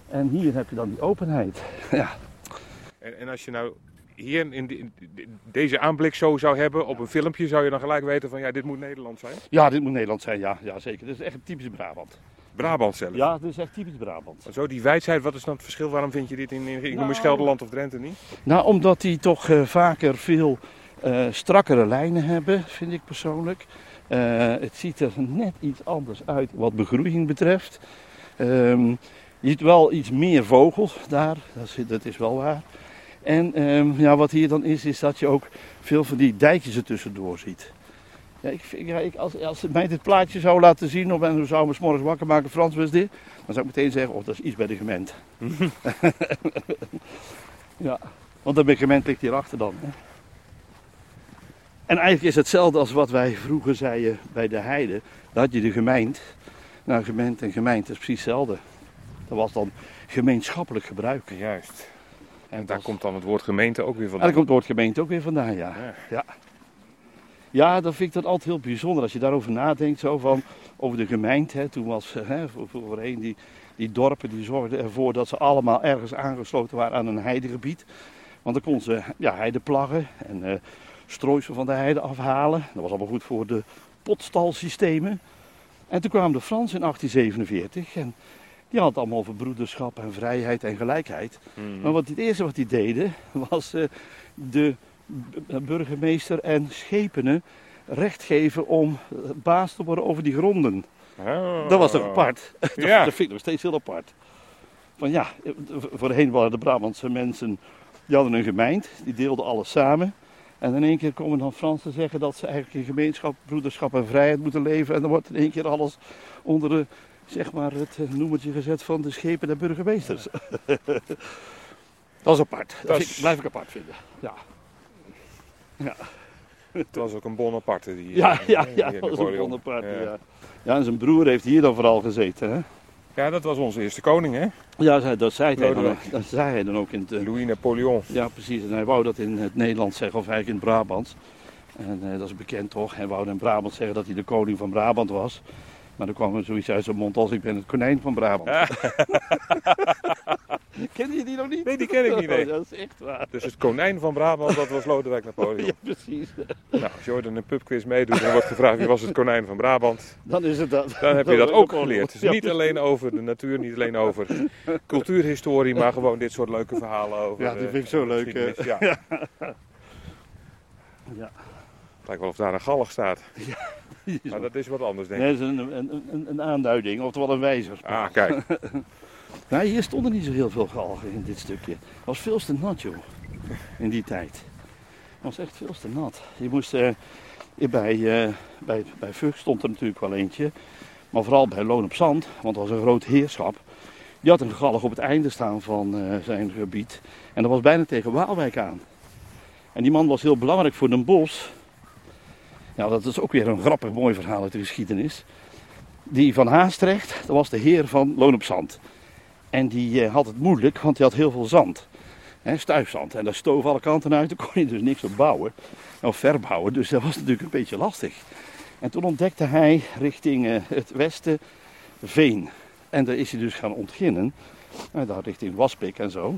En hier heb je dan die openheid. Ja, En, en als je nou hier in, deze aanblik zo zou hebben op een filmpje, zou je dan gelijk weten van ja, dit moet Nederland zijn? ja dit moet Nederland zijn, ja, ja zeker. Dit is echt typisch Brabant. Brabant zelf. Ja, dit is echt typisch Brabant. Zo die wijdheid, wat is dan het verschil? Waarom vind je dit in, in ik noem Nou. Gelderland of Drenthe niet? Nou, omdat die toch eh, vaker veel eh, strakkere lijnen hebben, vind ik persoonlijk. Eh, het ziet er net iets anders uit wat begroeiing betreft. Ehm, je ziet wel iets meer vogels daar, dat is, dat is wel waar. En ehm, ja, wat hier dan is, is dat je ook veel van die dijkjes er tussendoor ziet. Ja, ik, ja, ik, als, als mij dit plaatje zou laten zien, of en zou me 's morgens wakker maken, Frans, wat is dit? Dan zou ik meteen zeggen, oh, dat is iets bij de gemeente. ja, want de gemeente ligt hierachter dan. Hè? En eigenlijk is het hetzelfde als wat wij vroeger zeiden bij de heide. Daar had je de gemeente. Nou, gemeente en gemeente is precies hetzelfde. Dat was dan gemeenschappelijk gebruik. Juist. En dat daar komt dan het woord gemeente ook weer En vandaan. daar komt het woord gemeente ook weer vandaan, ja. Ja. Ja, ja dat vind ik dat altijd heel bijzonder. Als je daarover nadenkt, zo van, over de gemeente. Hè, toen was hè, voor, voor- voorheen die, die dorpen, die zorgden ervoor dat ze allemaal ergens aangesloten waren aan een heidegebied. Want dan kon ze ja, heide plaggen en eh strooisel van de heide afhalen. Dat was allemaal goed voor de potstalsystemen. En toen kwamen de Fransen in 1847 en die hadden het allemaal over broederschap en vrijheid en gelijkheid. Mhm. Maar wat het eerste wat die deden, was eh, de burgemeester en schepenen recht geven om baas te worden over die gronden. Oh. Dat was toch apart? dat, Ja. dat vind ik nog steeds heel apart. Van ja, voorheen waren de Brabantse mensen, die hadden een gemeente, die deelden alles samen. En in één keer komen dan Fransen zeggen dat ze eigenlijk in gemeenschap, broederschap en vrijheid moeten leven. En dan wordt in één keer alles onder de, zeg maar, het eh, noemertje gezet van de schepen der burgemeesters. dat is apart. Dat, Dat vind is- ik- blijf ik apart vinden. Ja, Het was ook een bon aparte. Die, ja, eh, ja, ja dat was een apart. Ja. Ja. ja, en zijn broer heeft hier dan vooral gezeten. Hè? Ja, dat was onze eerste koning, hè? Ja, dat zei, hij dan, dat zei hij dan ook in het, eh, Louis Napoleon. Ja, precies. En hij wou dat in het Nederlands zeggen, of eigenlijk in het Brabants. En eh, dat is bekend toch. Hij wou in Brabant zeggen dat hij de koning van Brabant was. Maar dan kwam er zoiets uit zijn mond als ik ben het konijn van Brabant. Ken je die nog niet? Nee, die ken ik niet, nee. Dat is echt waar. Dus het konijn van Brabant, dat was Lodewijk Napoleon. Ja, precies. Nou, als in een pubquiz meedoet en wordt gevraagd wie was het konijn van Brabant, Dan is het dat. dan heb je dat ook geleerd. Dus Ja, niet alleen over de natuur, niet alleen over cultuurhistorie, maar gewoon dit soort leuke verhalen over. Ja, die vind ik zo leuk. Ja. Ja. Het lijkt wel of daar een galg staat. Is Maar dat is wat anders, denk ik. Nee, dat is een, een, een, een aanduiding, oftewel een wijzer. Ah, kijk. Nou, hier stonden niet zo heel veel galgen in dit stukje. Het was veel te nat, joh. In die tijd. Het was echt veel te nat. Je moest eh, bij, eh, bij, bij Vught stond er natuurlijk wel eentje. Maar vooral bij Loon op Zand, want dat was een groot heerschap. Die had een galg op het einde staan van eh, zijn gebied. En dat was bijna tegen Waalwijk aan. En die man was heel belangrijk voor Den Bosch. Ja, dat is ook weer een grappig mooi verhaal uit de geschiedenis. Die van Haastrecht, dat was de heer van Loon op Zand. En die eh, had het moeilijk, want hij had heel veel zand. Hè, stuifzand. En daar stoof alle kanten uit, daar kon je dus niks op bouwen. Of verbouwen, dus dat was natuurlijk een beetje lastig. En toen ontdekte hij richting eh, het westen veen. En daar is hij dus gaan ontginnen. En daar richting Waspik en zo.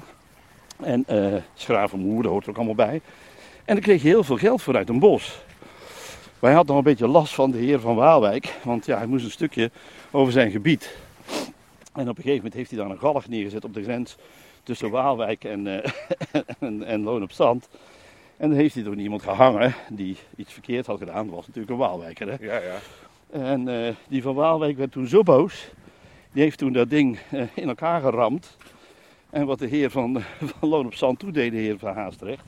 En eh Schravenmoer, dat hoort er ook allemaal bij. En daar kreeg je heel veel geld voor uit een bos. Wij hadden nog een beetje last van de heer van Waalwijk, want ja, hij moest een stukje over zijn gebied. En op een gegeven moment heeft hij dan een galg neergezet op de grens tussen Waalwijk en, uh, en, en Loon op Zand. En dan heeft hij door iemand gehangen die iets verkeerd had gedaan. Dat was natuurlijk een Waalwijker. Hè? Ja, ja. En uh, die van Waalwijk werd toen zo boos. Die heeft toen dat ding uh, in elkaar geramd. En wat de heer van, van Loon op Zand toedeed, de heer van Haastrecht.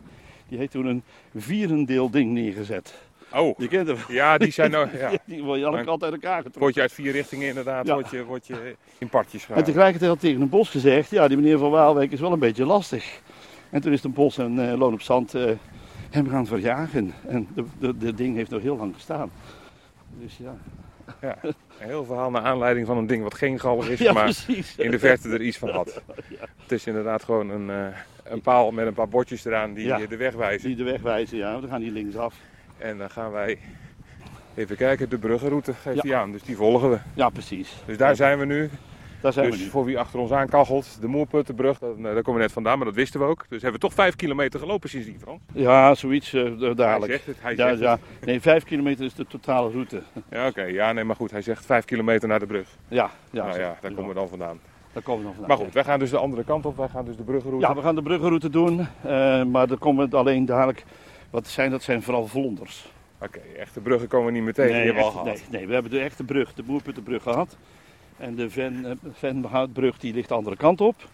Die heeft toen een vierendeel ding neergezet. Oh, Je kent hem. ja, die zijn nou... Ja. Die word je alle kanten uit elkaar getrokken. Word je uit vier richtingen inderdaad, Ja. word, je, word je in partjes En gehaald. tegelijkertijd had tegen een bos gezegd, ja die meneer van Waalwijk is wel een beetje lastig. En toen is de bos en eh, Loon op Zand eh, hem gaan verjagen. En de, de, de ding heeft nog heel lang gestaan. Dus ja, Ja. Een heel verhaal naar aanleiding van een ding wat geen galg is, ja maar precies. in de verte er iets van had. Het is inderdaad gewoon een, eh, een paal met een paar bordjes eraan die Ja. de weg wijzen. Die de weg wijzen, ja, dan gaan die linksaf. En dan gaan wij even kijken, de bruggenroute geeft Ja. hij aan, dus die volgen we. Ja, precies. Dus daar zijn we nu. Daar zijn Dus we nu. voor wie achter ons aankachelt, de Moerputtenbrug, daar, daar komen we net vandaan, maar dat wisten we ook. Dus hebben we toch vijf kilometer gelopen sindsdien, Frans. Ja, zoiets eh, Hij dadelijk. zegt het, hij Ja, zegt ja. het. Nee, vijf kilometer is de totale route. Ja, oké, ja, nee, maar goed, hij zegt vijf kilometer naar de brug. Ja, ja, nou ja, daar komen we dan vandaan. Daar komen we dan vandaan. Maar goed, wij gaan dus de andere kant op, wij gaan dus de bruggenroute. Ja, we gaan de bruggenroute doen, eh, maar dan komen we alleen dadelijk. Wat zijn dat? Zijn vooral vlonders. Oké, echte bruggen komen we niet meer tegen, die hebben we al echt- gehad. nee, nee, we hebben de echte brug, de Moerputtenbrug gehad. En de Ven, eh, Venhoutbrug die ligt de andere kant op.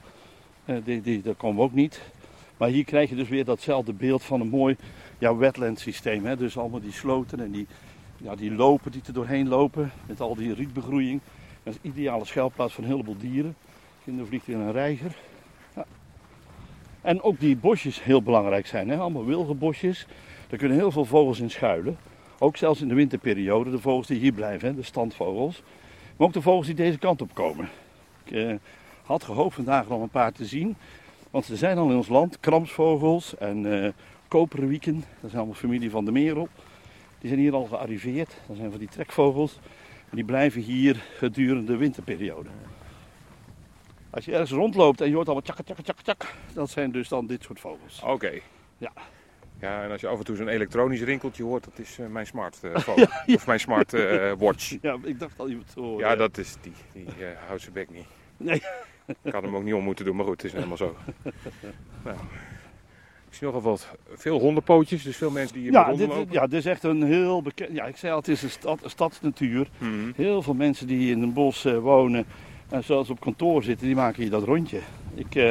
Eh, die, die, daar komen we ook niet. Maar hier krijg je dus weer datzelfde beeld van een mooi ja, wetland systeem. Hè? Dus allemaal die sloten en die, ja, die lopen die er doorheen lopen. Met al die rietbegroeiing. Dat is een ideale schuilplaats voor een heleboel dieren. Kinder vliegt weer een reiger. En ook die bosjes heel belangrijk zijn. Hè? Allemaal wilgenbosjes. Daar kunnen heel veel vogels in schuilen. Ook zelfs in de winterperiode, de vogels die hier blijven, hè, de standvogels. Maar ook de vogels die deze kant op komen. Ik eh, had gehoopt vandaag nog een paar te zien. Want ze zijn al in ons land, kramsvogels en eh koperwieken. Dat zijn allemaal familie van de merel. Die zijn hier al gearriveerd. Dat zijn van die trekvogels. En die blijven hier gedurende de winterperiode. Als je ergens rondloopt en je hoort allemaal tjak, tjak, tjak, tjak. Dat zijn dus dan dit soort vogels. Oké. Ja. Ja, en als je af en toe zo'n elektronisch rinkeltje hoort, dat is eh, mijn smartphone. Of mijn smart eh, watch. Ja, ik dacht al iemand te horen. Ja, dat is die. Die eh, houdt zijn bek niet. Nee. Ik had hem ook niet om moeten doen, maar goed, het is helemaal zo. nou. Ik zie nogal wat veel hondenpootjes, dus veel mensen die hier Ja, dit, ja, dit is echt een heel bekend. Ja, ik zei al, het is een, stad, een stadsnatuur. Mhm. Heel veel mensen die in een bos eh, wonen en zelfs op kantoor zitten, die maken hier dat rondje. Ik eh,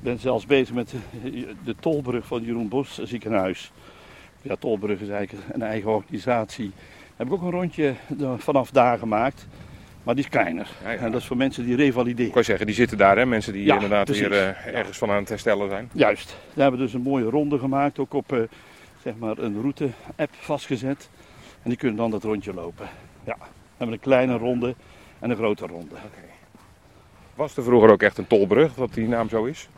ben zelfs bezig met de, de tolbrug van Jeroen Bos ziekenhuis. Ja, tolbrug is eigenlijk een eigen organisatie. Heb ik ook een rondje eh, vanaf daar gemaakt, maar die is kleiner. Ja, ja. En dat is voor mensen die revalideren. Ik kan zeggen, die zitten daar, hè? mensen die Ja, inderdaad precies. hier eh, ergens van aan het herstellen zijn. Juist. Daar hebben we dus een mooie ronde gemaakt, ook op eh, zeg maar een route-app vastgezet. En die kunnen dan dat rondje lopen. Ja. We hebben een kleine ronde en een grote ronde. Was er vroeger ook echt een tolbrug, dat die naam zo is?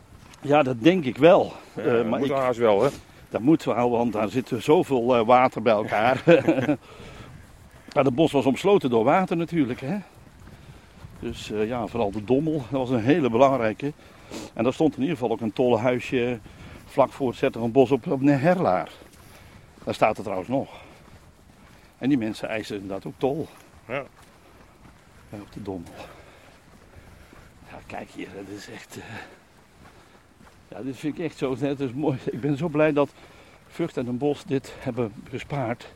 Ja, dat denk ik wel. Ja, dat maar moet ik, haast wel, hè? dat moet wel, want daar zit zoveel eh, water bij elkaar. maar het bos was omsloten door water natuurlijk. Hè? Dus eh, ja, vooral de Dommel, dat was een hele belangrijke. En daar stond in ieder geval ook een tollenhuisje vlak voor het zetten van bos op, op een herlaar. Daar staat het trouwens nog. En die mensen eisen inderdaad ook tol. Ja, op de Dommel. Ja, kijk hier, dat is echt... eh, Ja, dit vind ik echt zo net is mooi. Ik ben zo blij dat Vught en Den Bos dit hebben gespaard.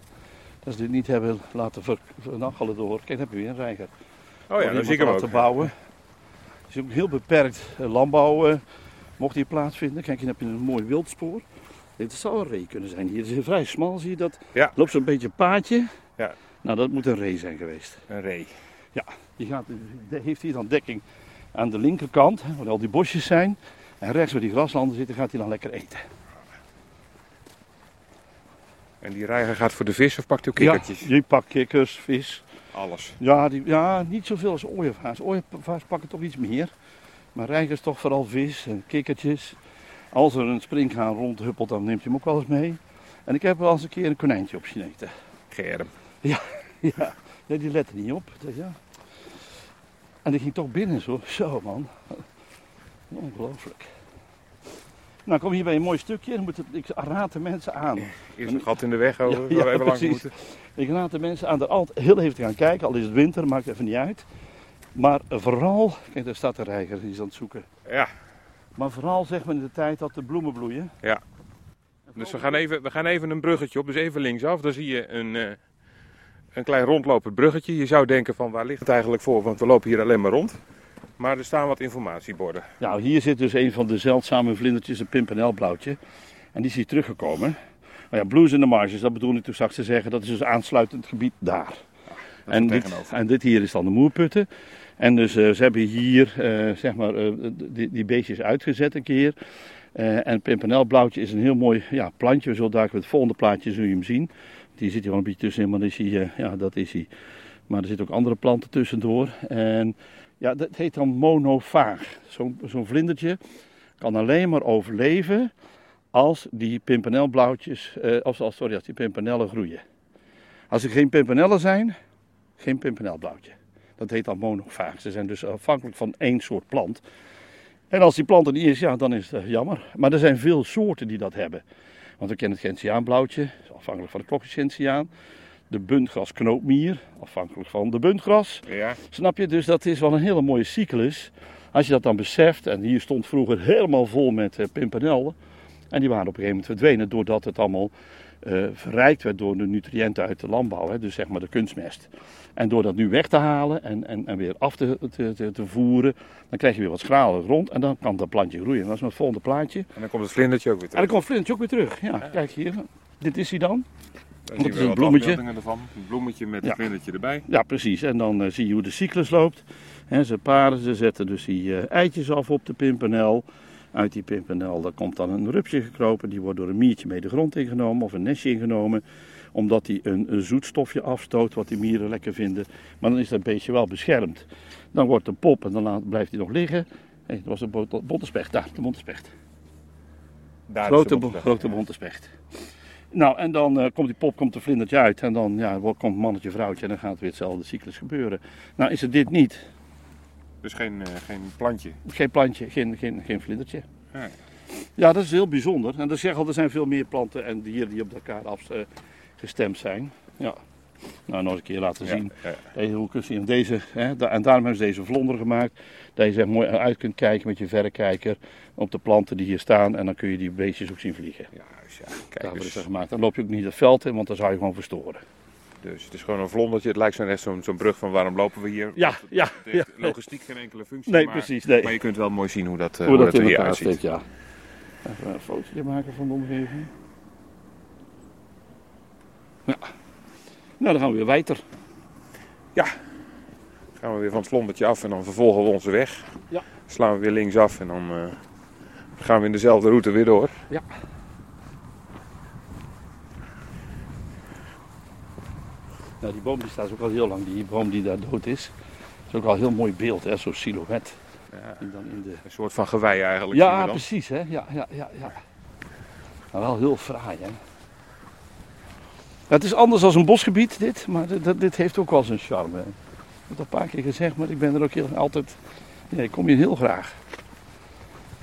Dat ze dit niet hebben laten ver- vernachelen door. Kijk, dan heb je weer een reiger. Oh ja, dan zie ik hem ook. bouwen. Het is ook heel beperkt eh, landbouw eh, mocht hier plaatsvinden. Kijk, hier heb je een mooi wildspoor. Dit zou een ree kunnen zijn. Hier is het vrij smal, zie je dat? Ja. Loopt zo'n beetje een paadje. Ja. Nou, dat moet een ree zijn geweest. Een ree. Die gaat, die heeft hier dan dekking aan de linkerkant, waar al die bosjes zijn. En rechts waar die graslanden zitten, gaat hij dan lekker eten. En die reiger gaat voor de vis of pakt hij ook kikkertjes? Ja, die pakt kikkers, vis. Alles. Ja, die, ja, niet zoveel als ooievaars. Ooievaars pakken toch iets meer. Maar reigers toch vooral vis en kikkertjes. Als er een springhaan rondhuppelt, dan neemt hij hem ook wel eens mee. En ik heb wel eens een keer een konijntje op zien eten. Germ. Ja, ja die lette niet op. Dat, ja. En die ging toch binnen zo. Zo man. Ongelooflijk. Nou, kom hier bij een mooi stukje. Dan moet het, ik raad de mensen aan. Eerst een gat in de weg over, Ja, waar we even langs moeten. Ik raad de mensen aan er altijd heel even te gaan kijken. Al is het winter, maakt even niet uit. Maar vooral, kijk daar staat de reiger, die is aan het zoeken. Ja, Maar vooral zeg maar in de tijd dat de bloemen bloeien. Ja. dus we gaan, even, we gaan even een bruggetje op. Dus even linksaf. Dan zie je een, eh, een klein rondlopend bruggetje. Je zou denken van waar ligt het eigenlijk voor? Want we lopen hier alleen maar rond. Maar er staan wat informatieborden. Nou, hier zit dus een van de zeldzame vlindertjes, een pimpernelblauwtje. En die is hier teruggekomen. Nou ja, blues in de marges, dat bedoel ik toen straks te zeggen. Dat is dus aansluitend gebied daar. En dit, en dit hier is dan de moerputten. En dus eh, ze hebben hier eh, zeg maar, eh, die, die beestjes uitgezet een keer. Eh, en pimpernelblauwtje is een heel mooi ja, plantje. We zullen daar met het volgende plaatje zul je hem zien. Die zit hier wel een beetje tussenin, maar eh, ja, dat is hij. Maar er zitten ook andere planten tussendoor. En ja, dat heet dan monofaag. Zo'n vlindertje kan alleen maar overleven als die pimpernelblauwtjes, eh, als, als, sorry, als die pimpernellen groeien. Als er geen pimpernellen zijn, geen pimpernelblauwtje. Dat heet dan monofaag. Ze zijn dus afhankelijk van één soort plant. En als die plant er niet is, ja, dan is het eh, jammer. Maar er zijn veel soorten die dat hebben. Want we kennen het gentiaanblauwtje, afhankelijk van de klokjesgentiaan. De buntgras knoopmier, afhankelijk van de buntgras. Ja, Snap je? Dus dat is wel een hele mooie cyclus. Als je dat dan beseft, en hier stond vroeger helemaal vol met pimpernellen. En die waren op een gegeven moment verdwenen doordat het allemaal eh, verrijkt werd door de nutriënten uit de landbouw, hè, dus zeg maar de kunstmest. En door dat nu weg te halen en, en, en weer af te, te, te, voeren, dan krijg je weer wat schrale grond en dan kan dat plantje groeien. En dat is het volgende plaatje. en dan komt het vlindertje ook weer En terug. dan komt Flintje ook weer terug. Ja, kijk hier. Dit is hij dan. Dan dat is een bloemetje. ervan. Een bloemetje met Ja. een vlindertje erbij. Ja, precies. En dan eh, zie je hoe de cyclus loopt. Ze paren, ze zetten dus die eh, eitjes af op de pimpernel. Uit die pimpernel daar komt dan een rupsje gekropen. Die wordt door een miertje mee de grond ingenomen of een nestje ingenomen. Omdat die een, een zoetstofje afstoot wat die mieren lekker vinden. Maar dan is dat beestje wel beschermd. Dan wordt een pop en dan laat- blijft hij nog liggen. Hé, dat was een bontespecht. Daar, de bontespecht. Daar is Grote, de bontespecht. grote bontespecht. Nou, en dan eh, komt die pop, komt de vlindertje uit. En dan ja, komt mannetje, vrouwtje en dan gaat weer hetzelfde cyclus gebeuren. Nou, is het dit niet. Dus geen, eh, geen plantje. Geen plantje, geen, geen, geen vlindertje. Ja. Ja, dat is heel bijzonder. En dat zeg al, er zijn veel meer planten en dieren die op elkaar afgestemd zijn. Ja. Nou, nog eens een keer laten zien. Ja, ja. Deze, hoe kun je zien, deze, hè, en daarom hebben ze deze vlonder gemaakt. Dat je zeg, mooi uit kunt kijken met je verrekijker op de planten die hier staan. En dan kun je die beestjes ook zien vliegen. Juist, ja. Kijk, Daarvoor is dus, dat gemaakt. Dan loop je ook niet het veld in, want dan zou je gewoon verstoren. Dus het is gewoon een vlondertje. Het lijkt zo net zo'n zo'n brug van waarom lopen we hier. Ja, het- ja, Het heeft ja. logistiek geen enkele functie. Nee, maar, precies. Nee. Maar je kunt wel mooi zien hoe dat, eh, Hoe dat er hier uitziet. steekt, ja. Even een fotootje maken van de omgeving. Ja. Nou, dan gaan we weer weiter. Gaan we weer van het vlondertje af en dan vervolgen we onze weg. Ja. Slaan we weer linksaf en dan eh, gaan we in dezelfde route weer door. Nou, die boom die staat ook al heel lang, die boom die daar dood is. Dat is ook al een heel mooi beeld, hè, zo'n silhouet. Ja, Die dan in de... een soort van gewei eigenlijk. Ja, precies, hè. Ja, ja, ja, ja. Maar wel heel fraai, hè. Ja, het is anders dan een bosgebied, dit. Maar dit, dit- dit heeft ook wel zijn charme. hè. Ik heb het al een paar keer gezegd, maar ik ben er ook heel, altijd... Ja, ik kom hier heel graag.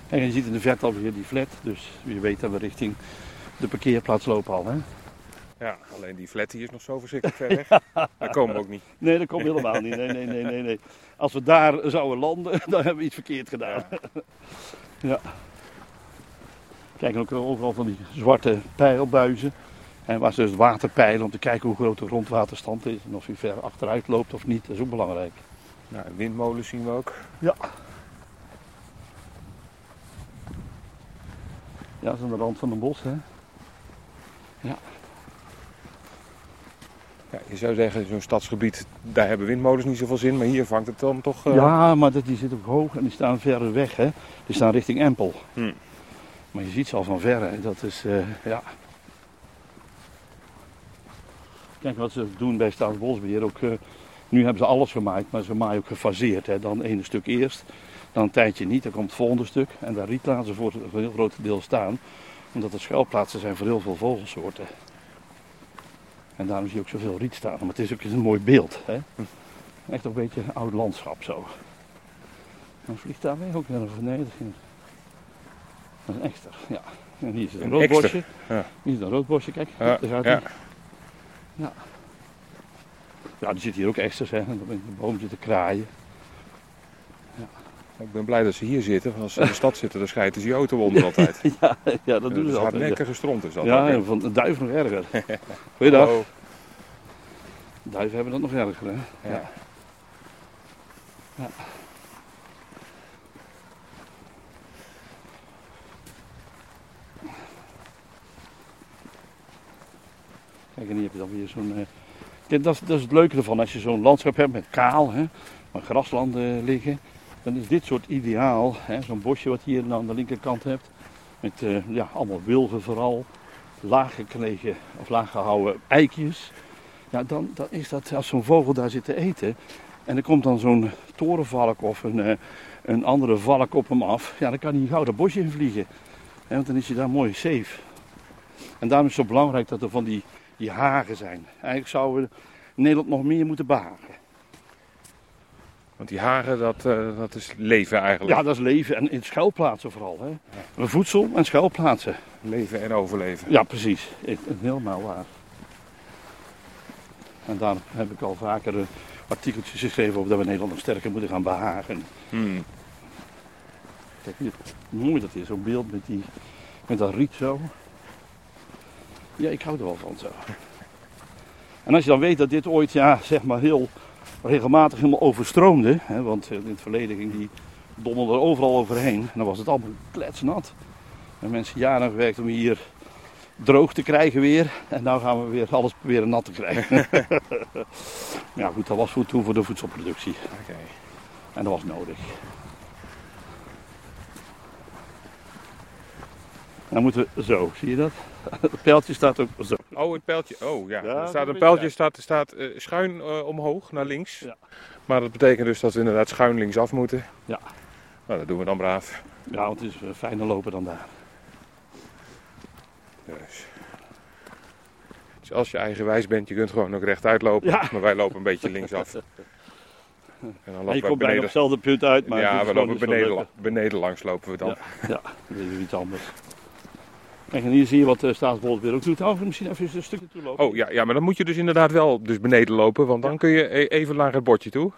En je ziet in de verte alweer die flat. Dus wie weet dat we richting de parkeerplaats lopen al, hè. Ja, alleen die flat hier is nog zo verschrikkelijk ver weg. Daar komen we ook niet. Nee, dat komt helemaal niet. Nee, nee, nee, nee, nee. Als we daar zouden landen, dan hebben we iets verkeerd gedaan. Ja. Kijk, ook overal van die zwarte pijlbuizen. En waar ze dus het water peilen om te kijken hoe groot de grondwaterstand is. En of hij ver achteruit loopt of niet. Dat is ook belangrijk. Nou, windmolens zien we ook. Ja. Ja, dat is aan de rand van een bos, hè. Ja, je zou zeggen, zo'n stadsgebied, daar hebben windmolens niet zoveel zin. Maar hier vangt het dan toch... eh, Ja, maar dat, die zitten ook hoog en die staan verder weg, hè. Die staan richting Empel. Hmm. Maar je ziet ze al van verre, hè. dat is, eh, ja. Kijk wat ze doen bij Staatsbosbeheer, ook, eh, nu hebben ze alles gemaaid, maar ze maaien ook gefaseerd, hè. Dan één stuk eerst, dan een tijdje niet, dan komt het volgende stuk. En daar riet laten ze voor een heel groot deel staan, omdat er schuilplaatsen zijn voor heel veel vogelsoorten. En daarom zie je ook zoveel riet staan, maar het is ook een mooi beeld, hè. Echt een beetje een oud landschap zo. Dan vliegt daar weer ook weer een vernedering. Dat is een ekster, ja. En hier zit een, Een rood ekster, bosje. ja. Hier is een rood bosje, kijk. Ja, daar gaat ja. Ja. Ja, er zitten hier ook eksters, hè. En de boom zitten kraaien. Ik ben blij dat ze hier zitten. want Als ze in de stad zitten, dan schijten ze je auto onder altijd. Ja, ja dat doen ze is altijd. Ja, hardnekkige stront is dat. ja en van de duif nog erger. Goeiedag. Hallo. Duiven hebben dat nog erger, hè. Ja. Kijk, en hier heb je dan weer zo'n... dat, is, dat is het leuke ervan. Als je zo'n landschap hebt met kaal, hè, waar graslanden liggen, dan is dit soort ideaal. Zo'n bosje wat je hier aan de linkerkant hebt. Met eh, ja, allemaal wilgen vooral. Laag gekregen of laag gehouden eikjes. Ja, dan, dan is dat als zo'n vogel daar zit te eten. En er komt dan zo'n torenvalk of een, eh, een andere valk op hem af. Ja, dan kan hij gauw dat bosje in vliegen. Want dan is hij daar mooi safe. En daarom is het zo belangrijk dat er van die, die hagen zijn. Eigenlijk zouden we Nederland nog meer moeten behagen. Want die hagen, dat, eh, dat is leven eigenlijk. Ja, dat is leven en in schuilplaatsen vooral. Hè. Voedsel en schuilplaatsen. Leven en overleven. Ja, precies. Het- het Helemaal waar. En daar heb ik al vaker artikeltjes geschreven over dat we Nederland nog sterker moeten gaan behagen. Hmm. Kijk hier, hoe mooi dat is, zo'n beeld met, die, met dat riet zo. Ja, ik hou er wel van zo. En als je dan weet dat dit ooit, ja, zeg maar heel regelmatig helemaal overstroomde. Hè, want eh, in het verleden ging die dommel er overal overheen. En dan was het allemaal kletsnat. En mensen jaren gewerkt om hier droog te krijgen weer. En nu gaan we weer alles proberen nat te krijgen. ja goed, dat was voor toen voor de voedselproductie. Oké. En dat was nodig. Dan moeten we zo, zie je dat? Het pijltje staat ook zo. Oh, het pijltje. Oh ja. Ja, er staat een pijltje staat, staat eh, schuin eh, omhoog naar links. Ja. Maar dat betekent dus dat we inderdaad schuin links af moeten. Ja. Nou, dat doen we dan braaf. Ja, want het is eh, fijner lopen dan daar. Dus. dus als je eigenwijs bent, je kunt gewoon ook rechtuit lopen. Ja. Maar wij lopen een beetje linksaf. En dan En je lopen we komt bijna op hetzelfde punt uit, maar ja, we lopen beneden, beneden langs lopen we dan. Ja. Ja, dat is iets anders. Kijk, en hier zie je wat de Staatsbosbeheer ook doet. Ik misschien even een stukje toe lopen. Oh ja, ja, maar dan moet je dus inderdaad wel dus beneden lopen, want dan kun je e- even naar het bordje toe.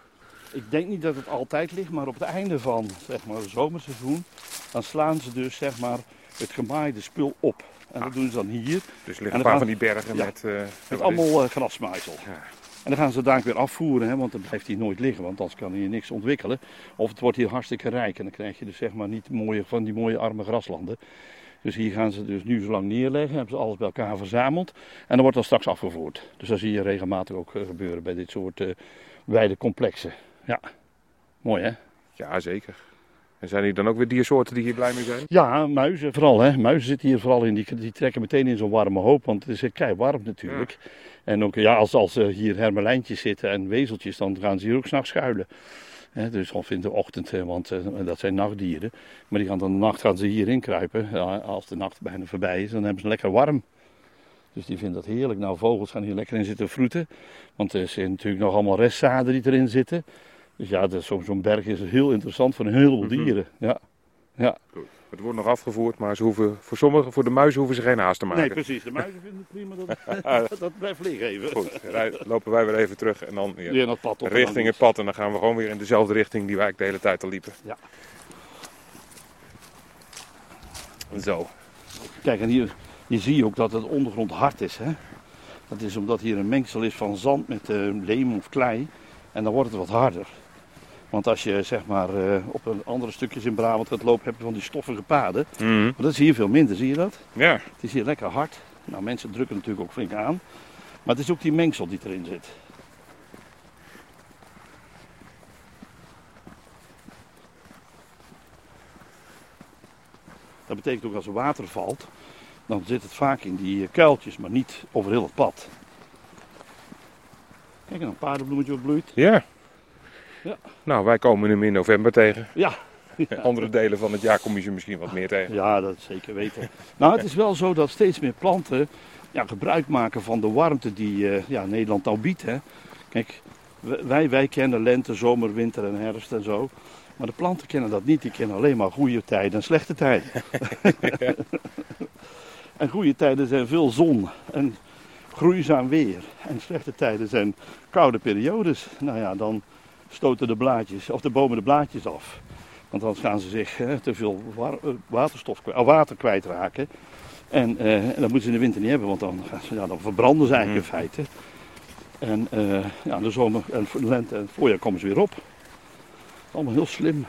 Ik denk niet dat het altijd ligt, maar op het einde van zeg maar, het zomerseizoen, dan slaan ze dus zeg maar, het gemaaide spul op. En dat Ah. doen ze dan hier, Dus er En liggen een paar van die bergen Ja. met... eh, met allemaal eh, grasmaaisel. Ja. En dan gaan ze daar weer afvoeren, hè, want dan blijft hij nooit liggen, want anders kan hier niks ontwikkelen. Of het wordt hier hartstikke rijk en dan krijg je dus zeg maar niet mooie, van die mooie arme graslanden. Dus hier gaan ze dus nu zo lang neerleggen, hebben ze alles bij elkaar verzameld en dan wordt dat straks afgevoerd. Dus dat zie je regelmatig ook eh, gebeuren bij dit soort eh weidecomplexen. Ja, mooi hè? Ja, zeker. En zijn hier dan ook weer diersoorten die hier blij mee zijn? Ja, muizen vooral. Hè. Muizen zitten hier vooral in. Die, die trekken meteen in zo'n warme hoop, want het is kei warm natuurlijk. En ook ja, als, als er hier hermelijntjes zitten en wezeltjes, dan gaan ze hier ook s'nachts schuilen. Dus of in de ochtend, want eh, dat zijn nachtdieren. Maar die gaan dan de nacht gaan ze hierin kruipen. Ja, als de nacht bijna voorbij is, dan hebben ze lekker warm. Dus die vinden dat heerlijk. Nou, vogels gaan hier lekker in zitten vroeten. Want er zijn natuurlijk nog allemaal restzaden die erin zitten. Dus ja, zo'n zo'n berg is heel interessant voor een heleboel Mhm. dieren. Ja. Ja. Het wordt nog afgevoerd, maar ze hoeven, voor sommigen, voor de muizen hoeven ze geen haast te maken. Nee, precies. De muizen vinden het prima dat dat, dat blijft liggen even. Goed, rij- lopen wij weer even terug en dan het pad op. richting dan het pad. En dan gaan we gewoon weer in dezelfde richting die wij eigenlijk de hele tijd al liepen. Ja. Zo. Kijk, en hier, hier zie je ook dat het ondergrond hard is. Hè? Dat is omdat hier een mengsel is van zand met eh, leem of klei. En dan wordt het wat harder. Want als je zeg maar eh, op een andere stukjes in Brabant gaat lopen, heb je van die stoffige paden. Maar dat is hier veel minder, zie je dat? Ja, Het is hier lekker hard. Nou, mensen drukken natuurlijk ook flink aan. Maar het is ook die mengsel die erin zit. Dat betekent ook als er water valt, dan zit het vaak in die eh, kuiltjes, maar niet over heel het pad. Kijk, en een paardenbloemetje wat bloeit. ja. Ja. Nou, wij komen hem in november tegen. Ja, Andere delen van het jaar kom je ze misschien wat meer tegen. Ja, dat zeker weten. nou, het is wel zo dat steeds meer planten ja, gebruik maken van de warmte die eh, ja, Nederland nou biedt. Hè. Kijk, wij, wij kennen lente, zomer, winter en herfst en zo. Maar de planten kennen dat niet, die kennen alleen maar goede tijden en slechte tijden. en goede tijden zijn veel zon en groeizaam weer. En slechte tijden zijn koude periodes. Nou ja, dan stoten de blaadjes, of de bomen de blaadjes af. Want dan gaan ze zich hè, te veel eh, waterstof, eh, water kwijtraken. En, eh, en dat moeten ze in de winter niet hebben, want dan, gaan ze, ja, dan verbranden ze eigenlijk in feite. En eh, ja, de zomer en lente en het voorjaar komen ze weer op. Allemaal heel slim.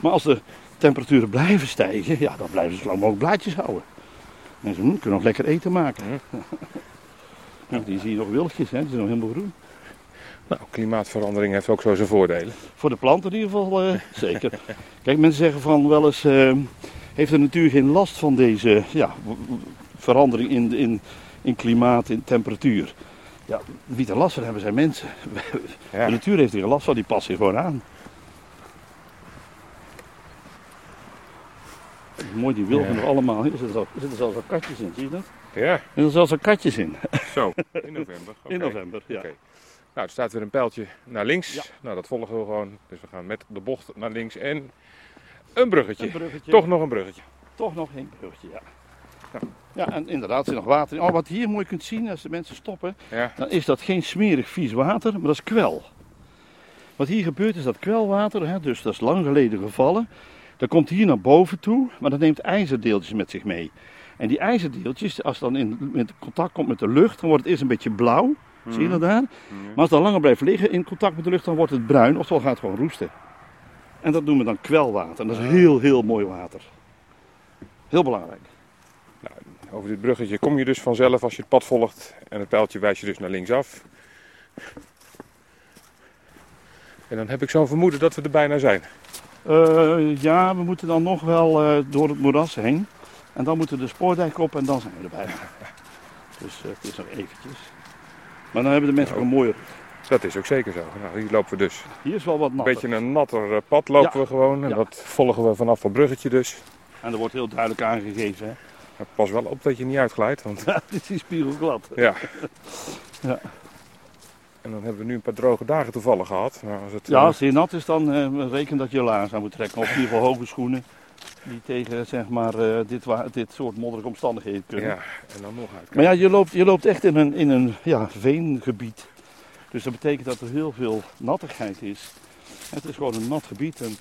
Maar als de temperaturen blijven stijgen, ja, dan blijven ze zo lang mogelijk blaadjes houden. En ze hm, kunnen nog lekker eten maken. Ja, die zie je nog wildjes, hè? die zijn nog helemaal groen. Nou, klimaatverandering heeft ook zo zijn voordelen. Voor de planten in ieder geval eh, zeker. Kijk, mensen zeggen van wel eens, eh, heeft de natuur geen last van deze ja, verandering in, in, in klimaat, in temperatuur? Ja, wie er last van hebben zijn mensen. Ja. De natuur heeft er geen last van, die past zich gewoon aan. Mooi, die wilgen Ja. nog allemaal. Hier zitten, er zitten zelfs al katjes in, zie je dat? Ja, Er zitten zelfs al katjes in. zo. In november. In november, ja. Nou, er staat weer een pijltje naar links. Ja. Nou, dat volgen we gewoon. Dus we gaan met de bocht naar links en een bruggetje. Een bruggetje. Toch nog een bruggetje. Toch nog één bruggetje, ja. ja. Ja, en inderdaad, er zit nog water in. Oh, wat je hier mooi kunt zien als de mensen stoppen, Ja. dan is dat geen smerig vies water, maar dat is kwel. Wat hier gebeurt is dat kwelwater, hè, dus dat is lang geleden gevallen, dat komt hier naar boven toe, maar dat neemt ijzerdeeltjes met zich mee. En die ijzerdeeltjes, als het dan in met contact komt met de lucht, dan wordt het eerst een beetje blauw. Zie je dat daar? Maar als het dan langer blijft liggen in contact met de lucht, dan wordt het bruin, oftewel gaat het gewoon roesten. En dat noemen we dan kwelwater. En dat is heel, heel mooi water. Heel belangrijk. Over dit bruggetje kom je dus vanzelf als je het pad volgt. En het pijltje wijst je dus naar linksaf. En dan heb ik zo'n vermoeden dat we er bijna zijn. Eh, ja, we moeten dan nog wel eh, door het moeras heen. En dan moeten we de spoordijk op en dan zijn we er bijna. Dus eh, het is nog eventjes. Maar dan hebben de mensen ook een mooie... Dat is ook zeker zo. Nou, hier lopen we dus. Hier is wel wat Een natter. beetje een natter eh, pad lopen Ja. we gewoon. En Ja. dat volgen we vanaf dat bruggetje dus. En er wordt heel duidelijk aangegeven. Hè? Pas wel op dat je niet uitglijdt. Want Ja, dit is spiegelglad. ja. Ja. En dan hebben we nu een paar droge dagen toevallig gehad. Nou, als het, Ja, eh, als het nat is, dan eh, reken dat je laars aan moet trekken. Of in ieder geval hoge schoenen. Die tegen zeg maar, eh, dit, dit soort modderige omstandigheden kunnen. ja, en dan nog. Maar ja, je loopt, je loopt echt in een, in een ja, veengebied. Dus dat betekent dat er heel veel nattigheid is. Het is gewoon een nat gebied. En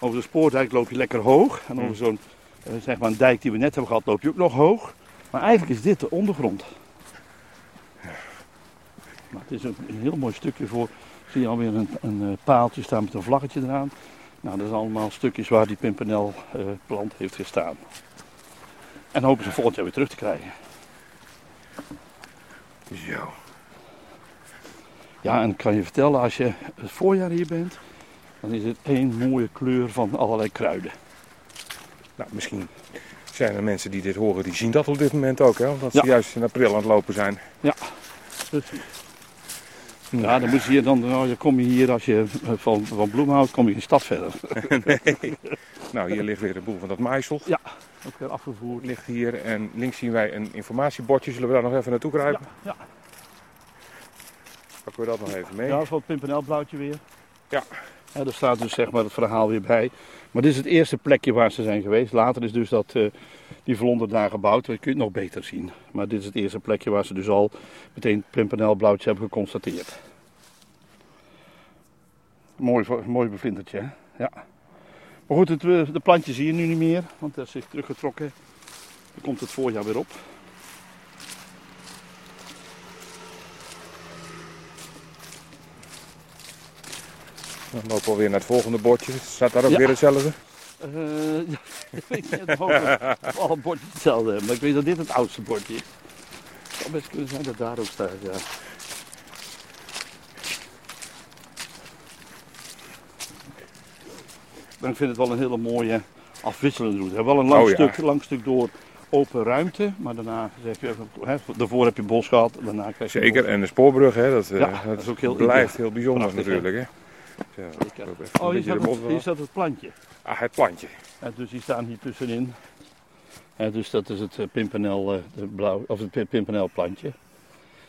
over de spoordijk loop je lekker hoog. En over zo'n eh, zeg maar een dijk die we net hebben gehad, loop je ook nog hoog. Maar eigenlijk is dit de ondergrond. Maar het is een, een heel mooi stukje voor. Zie je alweer een, een eh, paaltje staan met een vlaggetje eraan. Nou, dat zijn allemaal stukjes waar die pimpernel eh, plant heeft gestaan. En hopen ze volgend jaar weer terug te krijgen. Zo. Ja, en ik kan je vertellen, als je het voorjaar hier bent, dan is het één mooie kleur van allerlei kruiden. Nou, misschien zijn er mensen die dit horen, die zien dat op dit moment ook. Hè? Omdat ze Ja. juist in april aan het lopen zijn. Ja, dan moet je hier dan, nou, dan kom je hier als je eh, van, van bloemen houdt, kom je geen stad verder. Nou, hier ligt weer een boel van dat maaisel. Ook weer afgevoerd. Ligt hier en links zien wij een informatiebordje. Zullen we daar nog even naartoe Ja, kruipen? ja. Pakken we dat nog even mee? ja, dat is wel het pimpernelblauwtje weer. Ja. ja. Daar staat dus zeg maar het verhaal weer bij. Maar dit is het eerste plekje waar ze zijn geweest. Later is dus dat, eh, die vlonder daar gebouwd. Dat kun je het nog beter zien. Maar dit is het eerste plekje waar ze dus al meteen het pimpernelblauwtje hebben geconstateerd. Mooi, mooi bevindertje, hè? Ja. Maar goed, het, eh, de plantjes zie je nu niet meer, want dat is zich teruggetrokken. Dan komt het voorjaar weer op. Dan lopen we alweer naar het volgende bordje. Staat daar ook Ja. weer hetzelfde? Eh, ja, ik weet niet of of alle bordjes hetzelfde maar ik weet dat dit het oudste bordje is. Het zou best kunnen zijn dat daar ook staat, ja. Maar ik vind het wel een hele mooie afwisselende route. Wel een lang, Oh, ja. stuk, lang stuk door open ruimte, maar daarna zeg je, hè, daarvoor heb je bos gehad, daarna krijg je Zeker. En de spoorbrug, hè, dat, eh, Ja, dat dat is ook heel blijft heel bijzonder prachtig, natuurlijk. Hè? Een Oh, hier staat, het, hier het plantje. Ah, het plantje. Ja, dus die staan hier tussenin. Ja, dus dat is het eh, pimpernel, eh, de blauw, of het pi- pimpernelplantje.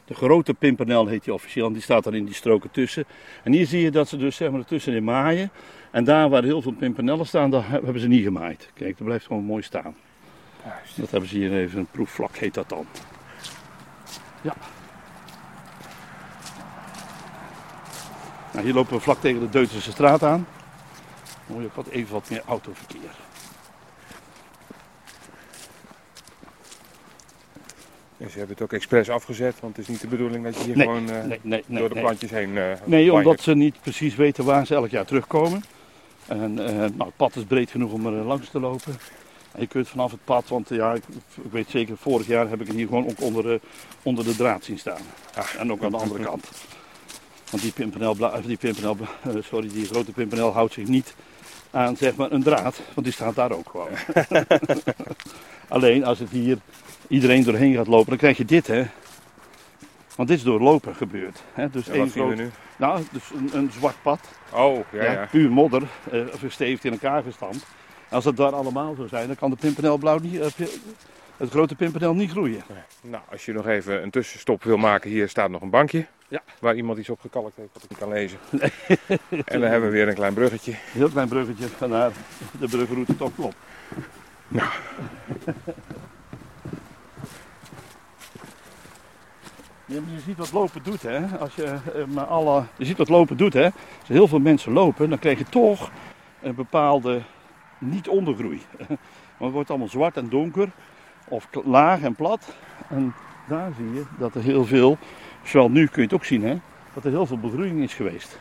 De grote pimpernel heet die officieel en die staat dan in die stroken tussen. En hier zie je dat ze dus zeg maar ertussenin maaien. En daar waar heel veel pimpernellen staan, daar hebben ze niet gemaaid. Kijk, dat blijft gewoon mooi staan. Juist. Dat hebben ze hier even een proefvlak, heet dat dan. Ja. Nou, hier lopen we vlak tegen de Deutsche straat aan. Dan hoor je ook wat, even wat meer autoverkeer. En ze hebben het ook expres afgezet, want het is niet de bedoeling dat je hier Nee, gewoon eh, Nee, nee, nee. door de plantjes heen eh Nee, omdat ze niet precies weten waar ze elk jaar terugkomen. En eh, nou, het pad is breed genoeg om er langs te lopen. En je kunt vanaf het pad, want ja, ik, ik weet zeker, vorig jaar heb ik het hier gewoon ook onder, de- onder de draad zien staan. Ah. En ook aan de andere kant. Want die pimpernel, die, pimpernel eh, sorry, die grote pimpernel houdt zich niet aan zeg maar, een draad, want die staat daar ook gewoon. Alleen als het hier iedereen doorheen gaat lopen, dan krijg je dit hè. Want dit is door lopen gebeurd. Hè? Dus één we nu? nou, dus een, een zwart pad. Oh, ja, Ja, ja. Puur modder, eh, verstevigd in elkaar gestampt. Als het daar allemaal zou zijn, dan kan de pimpernel blauw niet, eh, het grote pimpernel niet groeien. Nou, als je nog even een tussenstop wil maken, hier staat nog een bankje. Ja. Waar iemand iets op gekalkt heeft wat ik niet kan lezen. en dan hebben we weer een klein bruggetje. Een heel klein bruggetje vandaar de brugroute toch klopt. Nou. Ja, je ziet wat lopen doet, hè? Als je, eh, maar alle, je ziet wat lopen doet, hè? Als heel veel mensen lopen, dan krijg je toch een bepaalde niet-ondergroei. Want het wordt allemaal zwart en donker, of laag en plat. En daar zie je dat er heel veel, zowel nu kun je het ook zien, hè? Dat er heel veel begroeiing is geweest.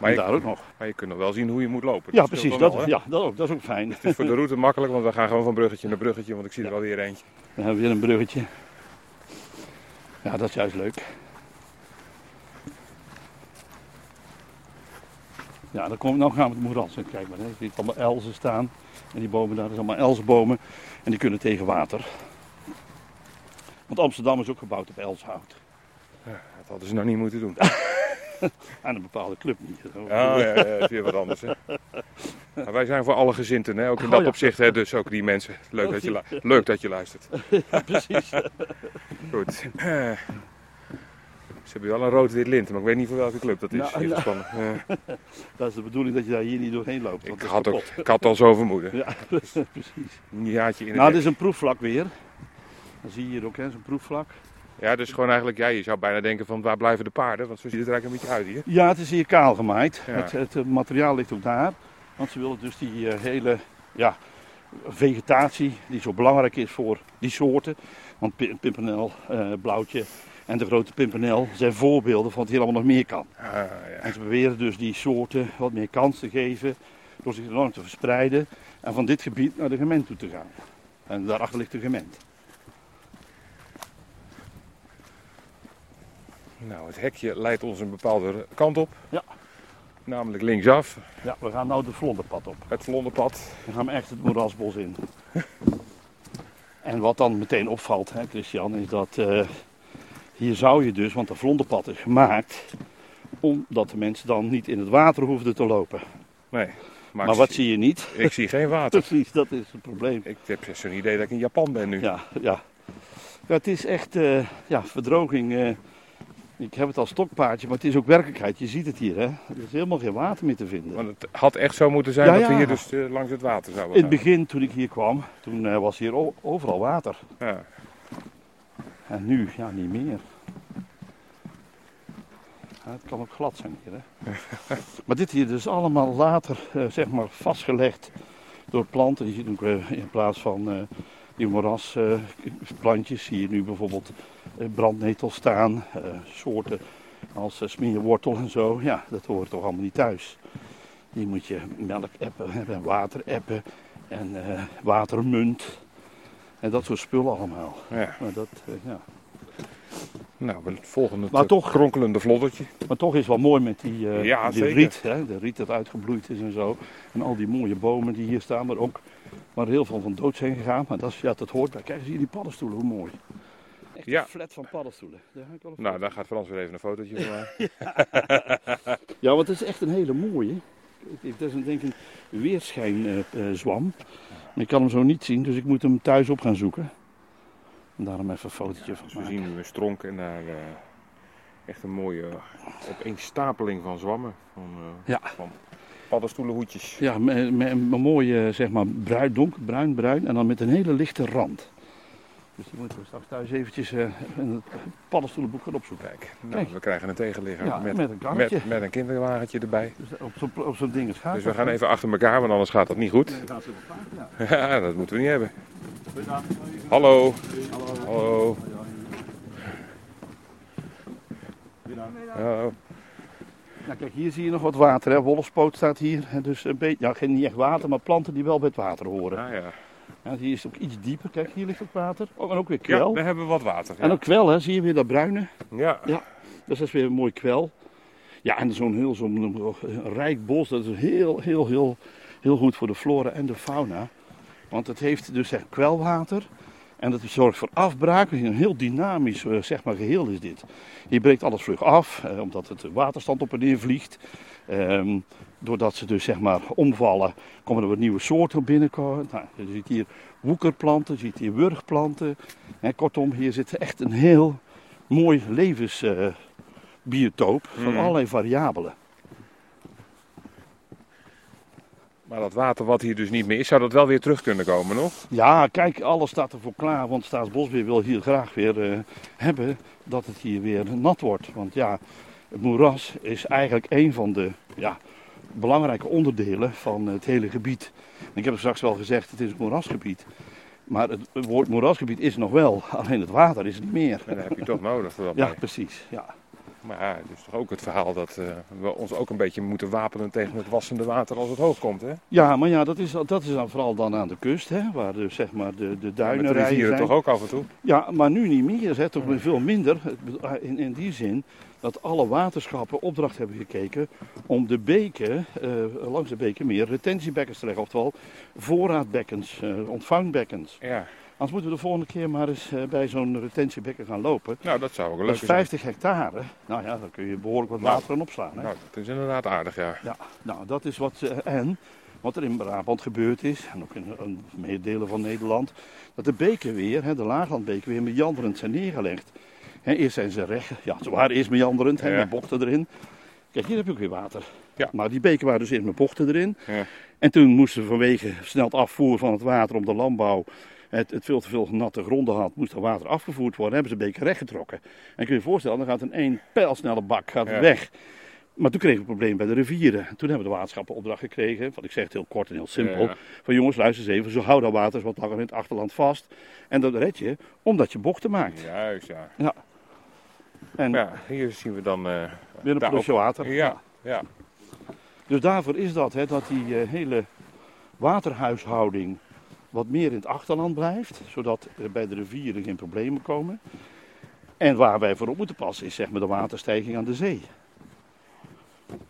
Maar en je, daar ook nog. maar je kunt nog wel zien hoe je moet lopen. Ja, Dat precies. Dat, wel, ja, dat, ook, dat is ook fijn. Het is voor de route makkelijk, want we gaan gewoon van bruggetje naar bruggetje, want ik zie er wel weer eentje. Dan hebben we weer een bruggetje. Ja, dat is juist leuk. Ja, dan kom, nou gaan we het moeras in. Kijk maar, hè. je ziet allemaal elzen staan. En die bomen daar, dat zijn allemaal elzenbomen. En die kunnen tegen water. Want Amsterdam is ook gebouwd op elshout. Dat hadden ze nou niet moeten doen. En een bepaalde club niet. Oh ja, ja, dat is weer wat anders. Hè. Maar wij zijn voor alle gezinten, hè? ook in Oh, dat ja. opzicht. Hè? Dus ook die mensen. Leuk dat je, leuk dat je luistert. Ja, precies. Goed. Ze hebben wel een rood-wit lint, maar ik weet niet voor welke club dat is. Nou, nou. Eh, Dat is de bedoeling dat je daar hier niet doorheen loopt. want ik, had ook, ik had al zo vermoeden. Ja, precies. Een jaartje in het Nou, dit is een proefvlak weer. Dan zie je hier ook, hè, zo'n proefvlak. Ja, dus gewoon eigenlijk, ja, je zou bijna denken van waar blijven de paarden? Want zo ziet het er eigenlijk een beetje uit hier. Ja, het is hier kaal gemaaid. Ja. Het, het, eh, materiaal ligt ook daar. Want ze willen dus die eh, hele ja, vegetatie, die zo belangrijk is voor die soorten. Want pi- pimpernel, eh, blauwtje en de grote pimpernel zijn voorbeelden van wat hier allemaal nog meer kan. Ah, ja. En ze beweren dus die soorten wat meer kans te geven door zich enorm te verspreiden. En van dit gebied naar de gement toe te gaan. En daarachter ligt de gement. Nou, het hekje leidt ons een bepaalde kant op. Ja. Namelijk linksaf, Ja, we gaan nou de vlonderpad op. het Vlonderpad. Dan gaan we echt het moerasbos in. En wat dan meteen opvalt, hè, Christian, is dat eh, hier zou je dus, want de vlonderpad is gemaakt, omdat de mensen dan niet in het water hoefden te lopen. Nee. Maar, wat zie je niet? ik zie geen water. Precies, dat is het probleem. Ik heb zo'n idee dat ik in Japan ben nu. Ja, ja. ja het is echt eh, ja, verdroging. eh. ik heb het als stokpaardje, maar het is ook werkelijkheid. Je ziet het hier, hè? Er is helemaal geen water meer te vinden. Want het had echt zo moeten zijn Ja, dat we hier dus eh, langs het water zouden In het begin, toen ik hier kwam, toen was hier overal water. Ja. En nu, ja, niet meer. Het kan ook glad zijn hier, hè. maar dit hier is allemaal later, eh, zeg maar, vastgelegd door planten. Je ziet ook eh, in plaats van eh, die morasplantjes, zie je nu bijvoorbeeld eh, brandnetel staan. soorten als smeerwortel en zo. Ja, dat hoort toch allemaal niet thuis. Die moet je melkappen hebben en waterappen en eh, watermunt. En dat soort spullen allemaal. ja. Maar, dat, ja. Nou, we volgen het Maar eh, toch- kronkelende vloddertje. maar toch is het wel mooi met die, eh, Ja, die riet. Hè? De riet dat uitgebloeid is en zo. En al die mooie bomen die hier staan. Maar ook waar heel veel van dood zijn gegaan. Maar dat, is, ja, dat hoort bij. Kijk eens hier die paddenstoelen, hoe mooi. Echt Ja. een flat van paddenstoelen. Daar ik wel Nou, daar gaat Frans weer even een fotootje van maken. Ja, want het is echt een hele mooie. Dat is een, denk ik een weerschijnzwam. maar ik kan hem zo niet zien, dus ik moet hem thuis op gaan zoeken. Daarom even een fotootje van Dus we zien nu een stronk en daar eh, echt een mooie opeenstapeling van zwammen. Van, eh, Ja. van paddenstoelenhoedjes. Ja, met, met een mooie, zeg maar, bruin, donker, bruin, bruin. En dan met een hele lichte rand. Dus die moeten we straks thuis eventjes eh, in het paddenstoelenboek gaan opzoeken. Kijk, nou, Kijk. we krijgen een tegenligger Ja, met, met een met, met een kinderwagentje erbij. Dus op zo'n op zo'n ding is gaaf. Dus we gaan even achter elkaar, want anders gaat dat niet goed. Gaat. Ja, dat moeten we niet hebben. Hallo. Hallo. Hallo. Nou, kijk, hier zie je nog wat water. Hè. Wolfspoot staat hier. Dus een beetje, ja, geen niet echt water, maar planten die wel bij het water horen. Ah, ja. Ja, hier is het ook iets dieper. Kijk, hier ligt het water. Oh, en ook weer ja, kwel. we hebben wat water. En Ja. ook kwel, hè. zie je weer dat bruine. ja. Dus dat is weer een mooi kwel. Ja, en zo'n heel zo'n rijk bos, dat is heel, heel, heel, heel goed voor de flora en de fauna. Want het heeft dus echt kwelwater. En dat zorgt voor afbraak. Een heel dynamisch eh, zeg maar, geheel is dit. Hier breekt alles vlug af, eh, omdat het waterstand op en neer vliegt. Ehm, doordat ze dus zeg maar omvallen, komen er wat nieuwe soorten binnenkomen. Nou, je ziet hier woekerplanten, je ziet hier wurgplanten. En kortom, hier zit echt een heel mooi levensbiotoop van Mhm. allerlei variabelen. Maar dat water wat hier dus niet meer is, zou dat wel weer terug kunnen komen nog? Ja, kijk, alles staat ervoor klaar, want Staatsbosbeheer wil hier graag weer eh, hebben dat het hier weer nat wordt. Want ja, het moeras is eigenlijk een van de ja, belangrijke onderdelen van het hele gebied. Ik heb het straks wel gezegd, het is een moerasgebied. Maar het, woord moerasgebied is nog wel, alleen het water is het niet meer. En dat heb je toch nodig voor dat Ja, mee. precies. Ja. Maar ja, het is toch ook het verhaal dat eh, we ons ook een beetje moeten wapenen tegen het wassende water als het hoog komt, hè? ja, maar ja, dat is, dat is dan vooral dan aan de kust, hè, waar dus, zeg maar de, de duinen de rivieren zijn. toch ook af en toe? Ja, maar nu niet meer, hè, toch veel minder. Ah, In, in die zin dat alle waterschappen opdracht hebben gekeken om de beken, eh, langs de beken meer retentiebekkens te leggen. Oftewel voorraadbekkens, eh, ontvangbekkens. Ja, Anders moeten we de volgende keer maar eens eh, bij zo'n retentiebekken gaan lopen. nou dat zou ook een Dat is leuke zijn. 50 hectare. Nou ja, dan kun je behoorlijk wat Nou. water aan opslaan. Hè? Nou, dat is inderdaad aardig, ja. Ja, nou dat is wat. eh, en wat er in Brabant gebeurd is, en ook in, in meer delen van Nederland, dat de beken weer, hè, de laaglandbeken weer meanderend zijn neergelegd. Hè, eerst zijn ze recht, ja, ze waren eerst meanderend, hè, Ja. met bochten erin. Kijk, hier heb je ook weer water. Ja. Maar die beken waren dus eerst met bochten erin. Ja. En toen moesten vanwege snel afvoer van het water om de landbouw het, het veel te veel natte gronden had, moest er water afgevoerd worden. hebben ze de beken rechtgetrokken. En kun je je voorstellen, dan gaat een één pijlsnelle bak gaat Ja. weg. Maar toen kregen we een probleem bij de rivieren. Toen hebben de waterschappen opdracht gekregen, want ik zeg het heel kort en heel simpel. Ja, ja. Van jongens, luister eens even, zo hou dat water wat langer in het achterland vast. En dat red je omdat je bochten maakt. Juist, ja. En Ja, hier zien we dan... eh weer een ook- water. Ja, ja. Dus daarvoor is dat, hè, dat die eh, hele waterhuishouding wat meer in het achterland blijft. Zodat er bij de rivieren geen problemen komen. En waar wij voor op moeten passen is zeg maar de waterstijging aan de zee.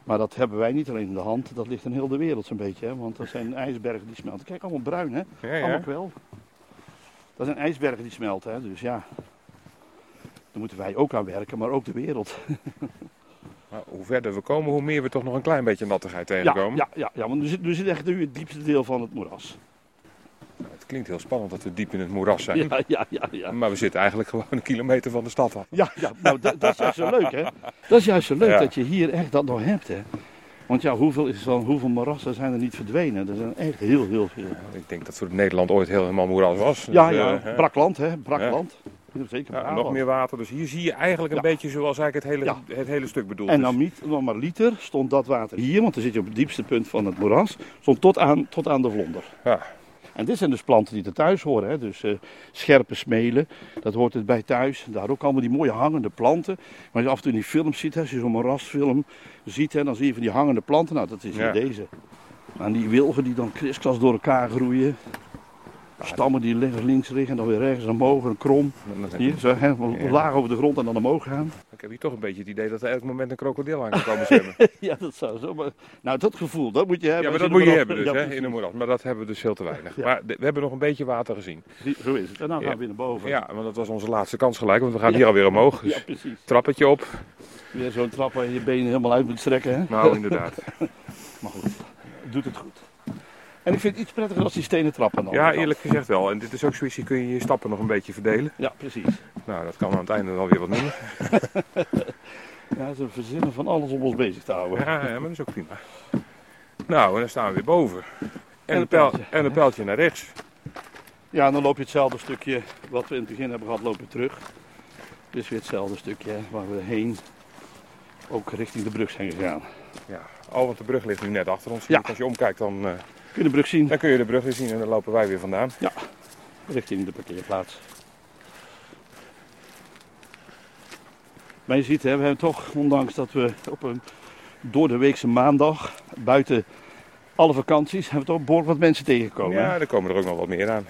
Maar dat hebben wij niet alleen in de hand, dat ligt in heel de wereld zo'n beetje. Hè? Want er zijn ijsbergen die smelten. Kijk, allemaal bruin hè, ja, allemaal kwel. Dat zijn ijsbergen die smelten, hè? dus ja. Daar moeten wij ook aan werken, maar ook de wereld. Maar hoe verder we komen, hoe meer we toch nog een klein beetje nattigheid Ja, tegenkomen. ja, ja, ja, want we zitten, we zitten echt nu in het diepste deel van het moeras. Klinkt heel spannend dat we diep in het moeras zijn. Ja, ja, ja, ja. Maar we zitten eigenlijk gewoon een kilometer van de stad af. Ja, ja nou, dat, dat is juist zo leuk, hè? Dat is juist zo leuk Ja. dat je hier echt dat nog hebt, hè? Want ja, hoeveel, is dan, hoeveel moerassen zijn er niet verdwenen? Er zijn echt heel, heel veel. Ik denk dat voor Nederland ooit heel helemaal moeras was. Ja, Dus, ja, eh, hè. brak land, hè? Brak Ja. land. Zeker. Ja, nog meer water. Dus hier zie je eigenlijk een beetje zoals eigenlijk het hele, het hele stuk bedoeld En is. dan niet, nog maar liter stond dat water hier, want dan zit je op het diepste punt van het moeras, stond tot aan, tot aan de vlonder. Ja. En dit zijn dus planten die er thuis horen. Hè? Dus eh, scherpe smelen, dat hoort het bij thuis. Daar ook allemaal die mooie hangende planten. Maar als je af en toe in die films ziet, hè, als je zo'n moerasfilm ziet, hè, dan zie je van die hangende planten. Nou, dat is hier Ja. deze. En die wilgen die dan kriskras door elkaar groeien. Stammen die links liggen en dan weer rechts omhoog en krom. Hier, zo, hè, laag over de grond en dan omhoog gaan. ik heb hier toch een beetje het idee dat er elk moment een krokodil aan kan komen zwemmen. Ja, dat zou zo. Maar, nou, dat gevoel, dat moet je hebben. ja, maar dat moet je hebben dus, hè, in een moeras. Maar dat hebben we dus veel te weinig. Ja. Maar de- we hebben nog een beetje water gezien. Zo is het. En dan gaan Ja. we weer naar boven. Ja, want dat was onze laatste kans gelijk, want we gaan Ja. hier alweer omhoog. Dus Ja, precies. trappetje op. Weer zo'n trap waar je je benen helemaal uit moet strekken. Hè? Nou, inderdaad. Maar goed, doet het goed. En ik vind het iets prettiger als die stenen trappen dan. Ja, eerlijk gezegd wel. En dit is ook zoiets, hier kun je je stappen nog een beetje verdelen. Ja, precies. Nou, dat kan aan het einde dan weer wat minder. Ja, ze verzinnen van alles om ons bezig te houden. Ja, ja, maar dat is ook prima. Nou, en dan staan we weer boven. En, En een, een pijl, pijltje, en een pijltje naar rechts. Ja, en dan loop je hetzelfde stukje wat we in het begin hebben gehad, loop je terug. Dus weer hetzelfde stukje waar we heen ook richting de brug zijn gegaan. Ja. Oh, want de brug ligt nu net achter ons. Ja. Als je omkijkt, dan, eh, Kun je de brug zien? dan kun je de brug weer zien en dan lopen wij weer vandaan. Richting de parkeerplaats. Maar je ziet, hè, we hebben toch, ondanks dat we op een door de weekse maandag, buiten alle vakanties, hebben we toch behoorlijk wat mensen tegengekomen. Ja, er komen er ook nog wat meer aan.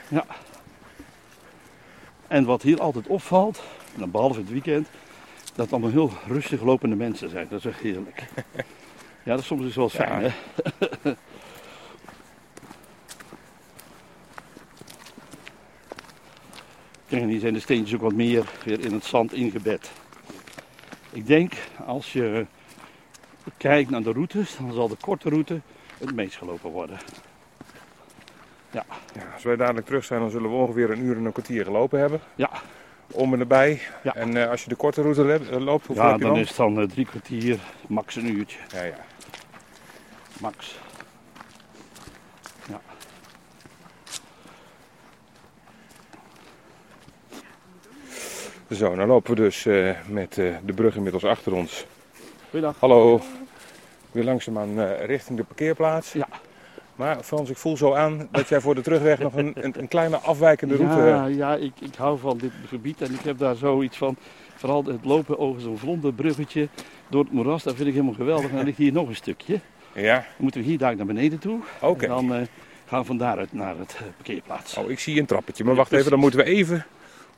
En wat hier altijd opvalt, behalve het weekend, dat het allemaal heel rustig lopende mensen zijn. Dat is echt heerlijk. Ja, dat is soms dus wel fijn, Ja. hè? En hier zijn de steentjes ook wat meer weer in het zand ingebed. Ik denk, als je kijkt naar de routes, dan zal de korte route het meest gelopen worden. Ja, als wij dadelijk terug zijn, dan zullen we ongeveer een uur en een kwartier gelopen hebben. Ja. Om en erbij. Ja. En eh, als je de korte route eh, loopt, hoeveel Ja, heb je dan dan? is het dan eh, drie kwartier, max een uurtje. Ja, ja. Max. Zo, dan lopen we dus eh, met eh, de brug inmiddels achter ons. Goeiedag. Hallo. Weer langzaamaan eh richting de parkeerplaats. Ja. Maar Frans, ik voel zo aan dat jij voor de terugweg nog een, een, een kleine afwijkende route... Ja, ja ik, ik hou van dit gebied en ik heb daar zoiets van. Vooral het lopen over zo'n vlonderbruggetje door het moeras, dat vind ik helemaal geweldig. En dan ligt hier nog een stukje. Dan Ja, moeten we hier daar naar beneden toe. oké. En dan gaan we van daaruit naar het parkeerplaats. Oh, ik zie een trappetje. Maar wacht even, dan moeten we even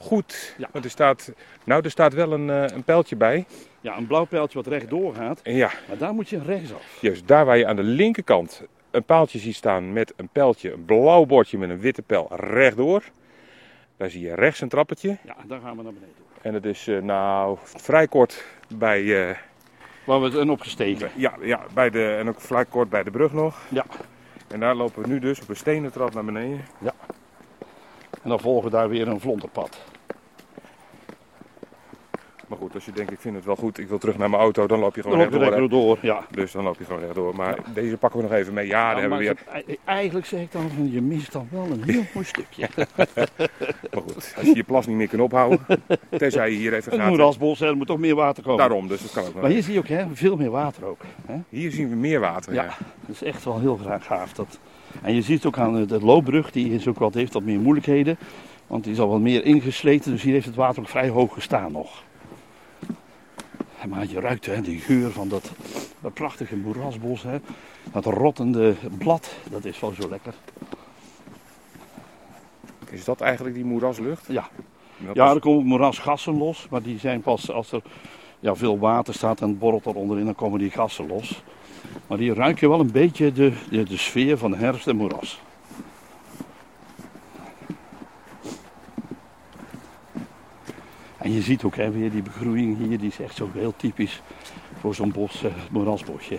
goed... Ja. Want er staat, nou, er staat wel een, eh, een pijltje bij. Ja, een blauw pijltje wat rechtdoor gaat. Ja, Maar daar moet je rechtsaf. juist daar waar je aan de linkerkant een paaltje ziet staan met een pijltje, een blauw bordje met een witte pijl rechtdoor. Daar zie je rechts een trappetje. Ja, daar gaan we naar beneden toe. En het is eh, nou vrij kort bij, eh, Waar we zijn opgestegen. ja, ja, bij de, en ook vrij kort bij de brug nog. Ja. En daar lopen we nu dus op een stenen trap naar beneden. En dan volgen we daar weer een vlonderpad. Maar goed, als je denkt ik vind het wel goed, ik wil terug naar mijn auto, dan loop je Dan gewoon loop je rechtdoor. door, ja. Dus dan loop je gewoon rechtdoor. Maar deze pakken we nog even mee. Ja, Ja, hebben we weer. het- Eigenlijk zeg ik dan je mist dan wel een heel mooi stukje. Maar goed, als je je plas niet meer kunt ophouden, tenzij je hier even Het gaat. moerasbos, hè, er moet toch meer water komen. Daarom, dus dat kan ook nog. Maar hier zie je ook hè, veel meer water ook. Hè? Hier zien we meer water. Ja. Dat is echt wel heel graag gaaf. Dat. En je ziet het ook aan de loopbrug, die is ook wat, heeft wat meer moeilijkheden. Want die is al wat meer ingesleten, dus hier heeft het water ook vrij hoog gestaan nog. Maar je ruikt hè, die geur van dat, dat prachtige moerasbos. Hè. Dat rottende blad, dat is wel zo lekker. Is dat eigenlijk die moeraslucht? Ja. Dat Ja, er komen moerasgassen los, maar die zijn pas als er ja, veel water staat en het borrelt eronderin, dan komen die gassen los. Maar die ruik je wel een beetje de, de, de sfeer van herfst en moeras. En je ziet ook hè, weer die begroeiing hier, die is echt zo heel typisch voor zo'n bos, eh, moerasbosje.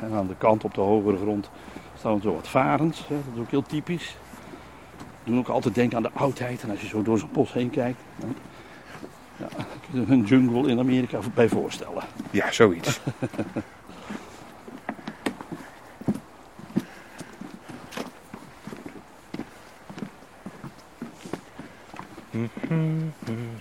En aan de kant op de hogere grond staan zo wat varens, hè, dat is ook heel typisch doen ook altijd denken aan de oudheid. En als je zo door zo'n bos heen kijkt. hè, Ja, kun je een jungle in Amerika bij voorstellen. ja, zoiets. Ja,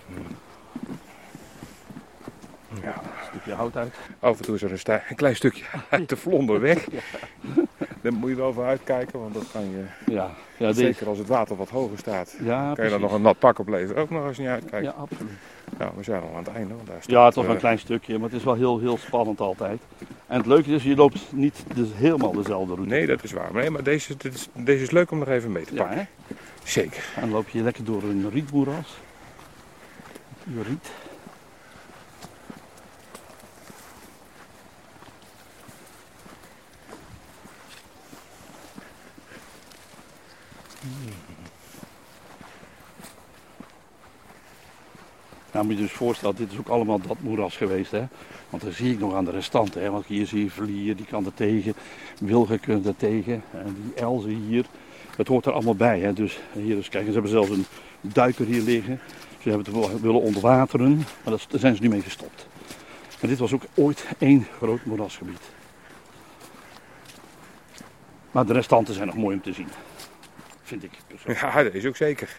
Stukje hout uit. af en toe is er een, klein stukje uit de vlonder weg. Daar moet je wel voor uitkijken, want dat kan je, Ja, ja, zeker als het water wat hoger staat, ja, kan je dan nog een nat pak opleveren. Ook nog eens niet uitkijken. Ja, absoluut. Nou, we zijn al aan het einde. Want daar staat, Ja, toch eh, een klein stukje, maar het is wel heel, heel spannend altijd. En het leuke is, je loopt niet dus helemaal dezelfde route. Nee, dat is waar. Nee, maar deze, is, deze is leuk om nog even mee te Ja, pakken. Zeker. En dan loop je lekker door een rietmoeras. Riet. Nou moet je dus voorstellen, dit is ook allemaal dat moeras geweest. Hè? Want dan zie ik nog aan de restanten. Hè? Want hier zie je Vlier, die kan er tegen. Wilge kunt er tegen. En die Elze hier. Het hoort er allemaal bij. Hè? Dus hier is, kijk, ze hebben zelfs een duiker hier liggen. Ze hebben het willen onderwateren. Maar dat, daar zijn ze nu mee gestopt. Maar dit was ook ooit één groot moerasgebied. Maar de restanten zijn nog mooi om te zien. Vind ik persoonlijk. Ja, dat is ook zeker.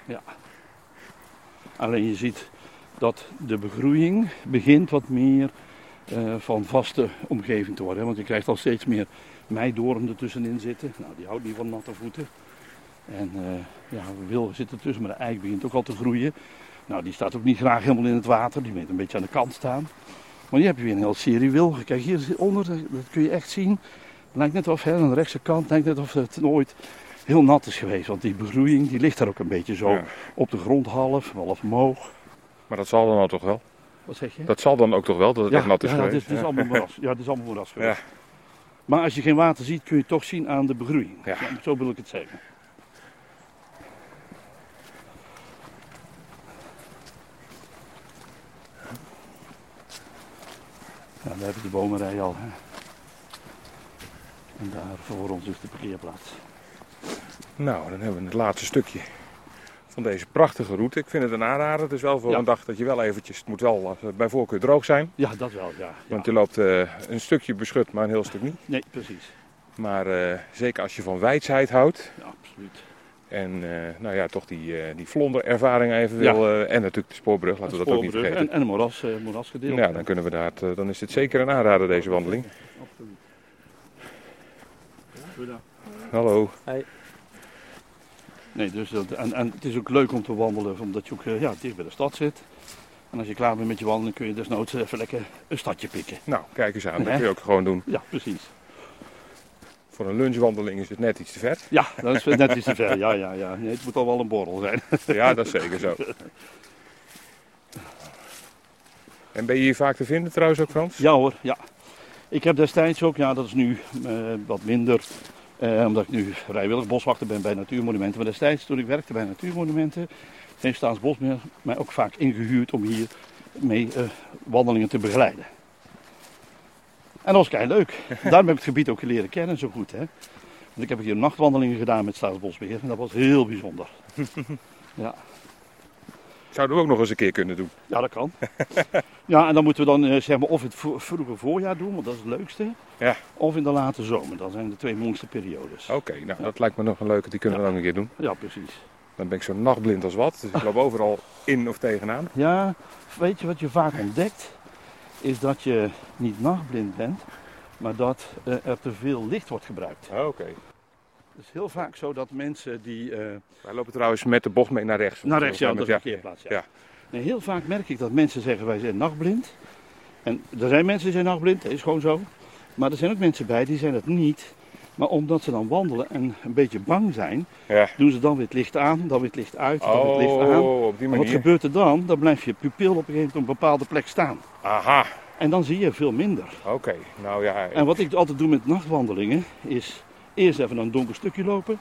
Alleen je ziet dat de begroeiing begint wat meer eh, van vaste omgeving te worden. hè. Want je krijgt al steeds meer meidoorn ertussenin zitten. Nou, die houdt niet van natte voeten. En eh ja, wilgen zit ertussen, maar de eik begint ook al te groeien. Nou, die staat ook niet graag helemaal in het water. Die moet een beetje aan de kant staan. Maar hier heb je weer een hele serie wilgen. Kijk, hier onder, dat kun je echt zien. Het lijkt net of, hè, aan de rechtse kant, lijkt net of het nooit heel nat is geweest. Want die begroeiing die ligt daar ook een beetje zo Ja. op de grond half, half omhoog. Maar dat zal dan ook toch wel? Wat zeg je? Dat zal dan ook toch wel, dat het echt nat is ja, ja, dit is allemaal moeras. Ja, dit is allemaal moeras Ja. Maar als je geen water ziet, kun je het toch zien aan de begroeiing. Ja. zo wil ik het zeggen. Ja, daar heb je de bomenrij al. Hè. En daar voor ons is de parkeerplaats. Nou, dan hebben we het laatste stukje van deze prachtige route. Ik vind het een aanrader. Het is wel voor Ja. een dag dat je wel eventjes, het moet wel eh, bij voorkeur droog zijn. Ja, dat wel, ja. ja. Want je loopt eh, een stukje beschut, maar een heel stuk niet. Nee, precies. Maar eh, zeker als je van wijsheid houdt Ja, absoluut. en eh, nou ja, toch die, eh die vlonderervaring even wil. eh, en natuurlijk de spoorbrug, laten we dat ook niet Spoorbrug vergeten. En, en een moeras, eh, moerasgedeelte. Ja, dan, kunnen we daar, het, dan is dit zeker een aanrader deze wandeling. Absoluut. Goedendag. Hallo. Nee, dus dat, en, en het is ook leuk om te wandelen, omdat je ook eh, ja, dicht bij de stad zit. En als je klaar bent met je wandelen, kun je desnoods even lekker een stadje pikken. Nou, kijk eens aan. Dat kun je ook gewoon doen. Ja, precies. Voor een lunchwandeling is het net iets te ver. Ja, dat is net iets te ver. Ja, ja, ja. Nee, het moet al wel een borrel zijn. Ja, dat is zeker zo. En ben je hier vaak te vinden trouwens ook, Frans? Ja hoor, ja. Ik heb destijds ook, ja dat is nu eh, wat minder, eh, omdat ik nu vrijwillig boswachter ben bij Natuurmonumenten. Maar destijds toen ik werkte bij Natuurmonumenten, heeft Staatsbosbeheer mij ook vaak ingehuurd om hier mee eh, wandelingen te begeleiden. En dat was kei leuk. Daarom heb ik het gebied ook leren kennen zo goed. Hè. Want ik heb hier nachtwandelingen gedaan met Staatsbosbeheer en dat was heel bijzonder. Ja. Zouden we ook nog eens een keer kunnen doen. Ja, dat kan. ja, en dan moeten we dan eh, zeg maar of het vroege voorjaar doen, want dat is het leukste. Ja. Of in de late zomer, dat zijn de twee mooiste periodes. Oké, nou dat lijkt me nog een leuke, die kunnen we dan een keer doen. Ja, precies. Dan ben ik zo nachtblind als wat, dus ik loop overal in of tegenaan. Ja, weet je wat je vaak ontdekt? Is dat je niet nachtblind bent, maar dat eh, er te veel licht wordt gebruikt. Oké. Het is heel vaak zo dat mensen die... eh, Wij lopen trouwens met de bocht mee naar rechts. naar rechts, ja, dat is een parkeerplaats. Ja. Ja. Nee, heel vaak merk ik dat mensen zeggen wij zijn nachtblind. En er zijn mensen die zijn nachtblind, dat is gewoon zo. Maar er zijn ook mensen bij die zijn het niet. Maar omdat ze dan wandelen en een beetje bang zijn, Ja. doen ze dan weer het licht aan, dan weer het licht uit, dan weer het licht aan. Oh, op die Maar wat manier. gebeurt er dan? Dan blijft je pupil op een gegeven moment op een bepaalde plek staan. Aha, En dan zie je veel minder. oké. Nou ja, En wat ik altijd doe met nachtwandelingen is eerst even een donker stukje lopen.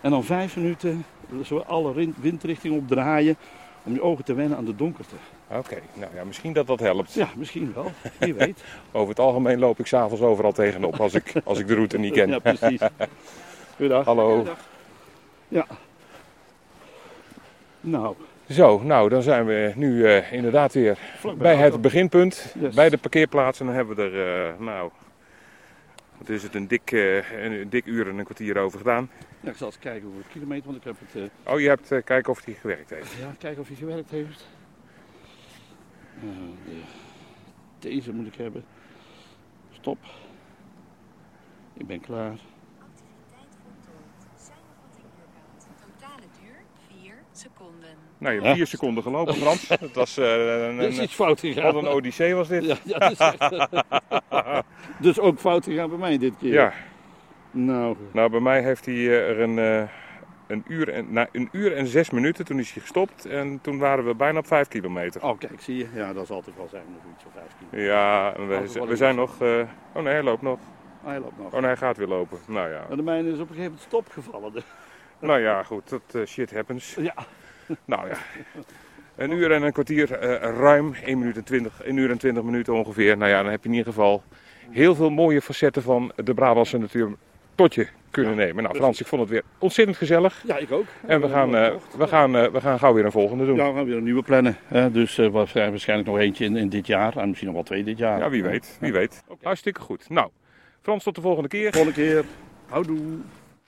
En dan vijf minuten zo alle windrichtingen opdraaien om je ogen te wennen aan de donkerte. oké. Nou ja, misschien dat dat helpt. Ja, misschien wel. Wie weet. Over het algemeen loop ik s'avonds overal tegenop als ik, als ik de route niet ken. Ja, precies. Goedendag. Hallo. Ja. Nou, Zo, nou dan zijn we nu eh, inderdaad weer vlakbij bij het beginpunt, Yes. bij de parkeerplaats. En dan hebben we er, eh, nou, wat is het, een dik, eh, een dik uur en een kwartier over gedaan. Ja, ik zal eens kijken hoeveel kilometer, want ik heb het... eh, Oh, je hebt eh, kijken of hij gewerkt heeft. ja, kijken of hij gewerkt heeft. De- deze moet ik hebben. Stop. Ik ben klaar. Activiteit voltooid. Zijn nog wat uurkaart. Totale duur 4 seconden. Nou, je Ja. hebt vier seconden gelopen, Frans. Dat was eh, een, is iets fout gegaan. wat een odyssee was dit. Ja, ja, dat is echt... dus ook fout gegaan bij mij dit keer. Ja, Nou, nou bij mij heeft hij eh, er een, eh, een, uur en, na een uur en zes minuten, toen is hij gestopt. En toen waren we bijna op vijf kilometer. oh kijk, zie je. Ja, dat zal altijd wel zijn. Nog iets of 15. Ja, en Als we, zijn nog... oh nee, hij loopt nog. Ah, hij loopt nog. Oh nee, hij gaat weer lopen. Nou ja, Maar de mijne is op een gegeven moment stopgevallen. Nou ja goed, dat shit happens. Ja, Nou ja, Een uur en een kwartier, eh, ruim 1 minuut en 20, 1 uur en 20 minuten ongeveer. Nou ja, dan heb je in ieder geval heel veel mooie facetten van de Brabantse natuur tot je kunnen Ja, nemen. Nou. Frans, ik vond het weer ontzettend gezellig. Ja, ik ook. En we gaan, eh, we gaan, eh, we gaan gauw weer een volgende doen. Ja, we gaan weer een nieuwe plannen. Hè? Dus eh, zijn waarschijnlijk nog eentje in, in dit jaar. En misschien nog wel twee dit jaar. Ja, wie weet, wie weet. Hartstikke goed. Nou, Frans, tot de volgende keer. Volgende keer. Houdoe.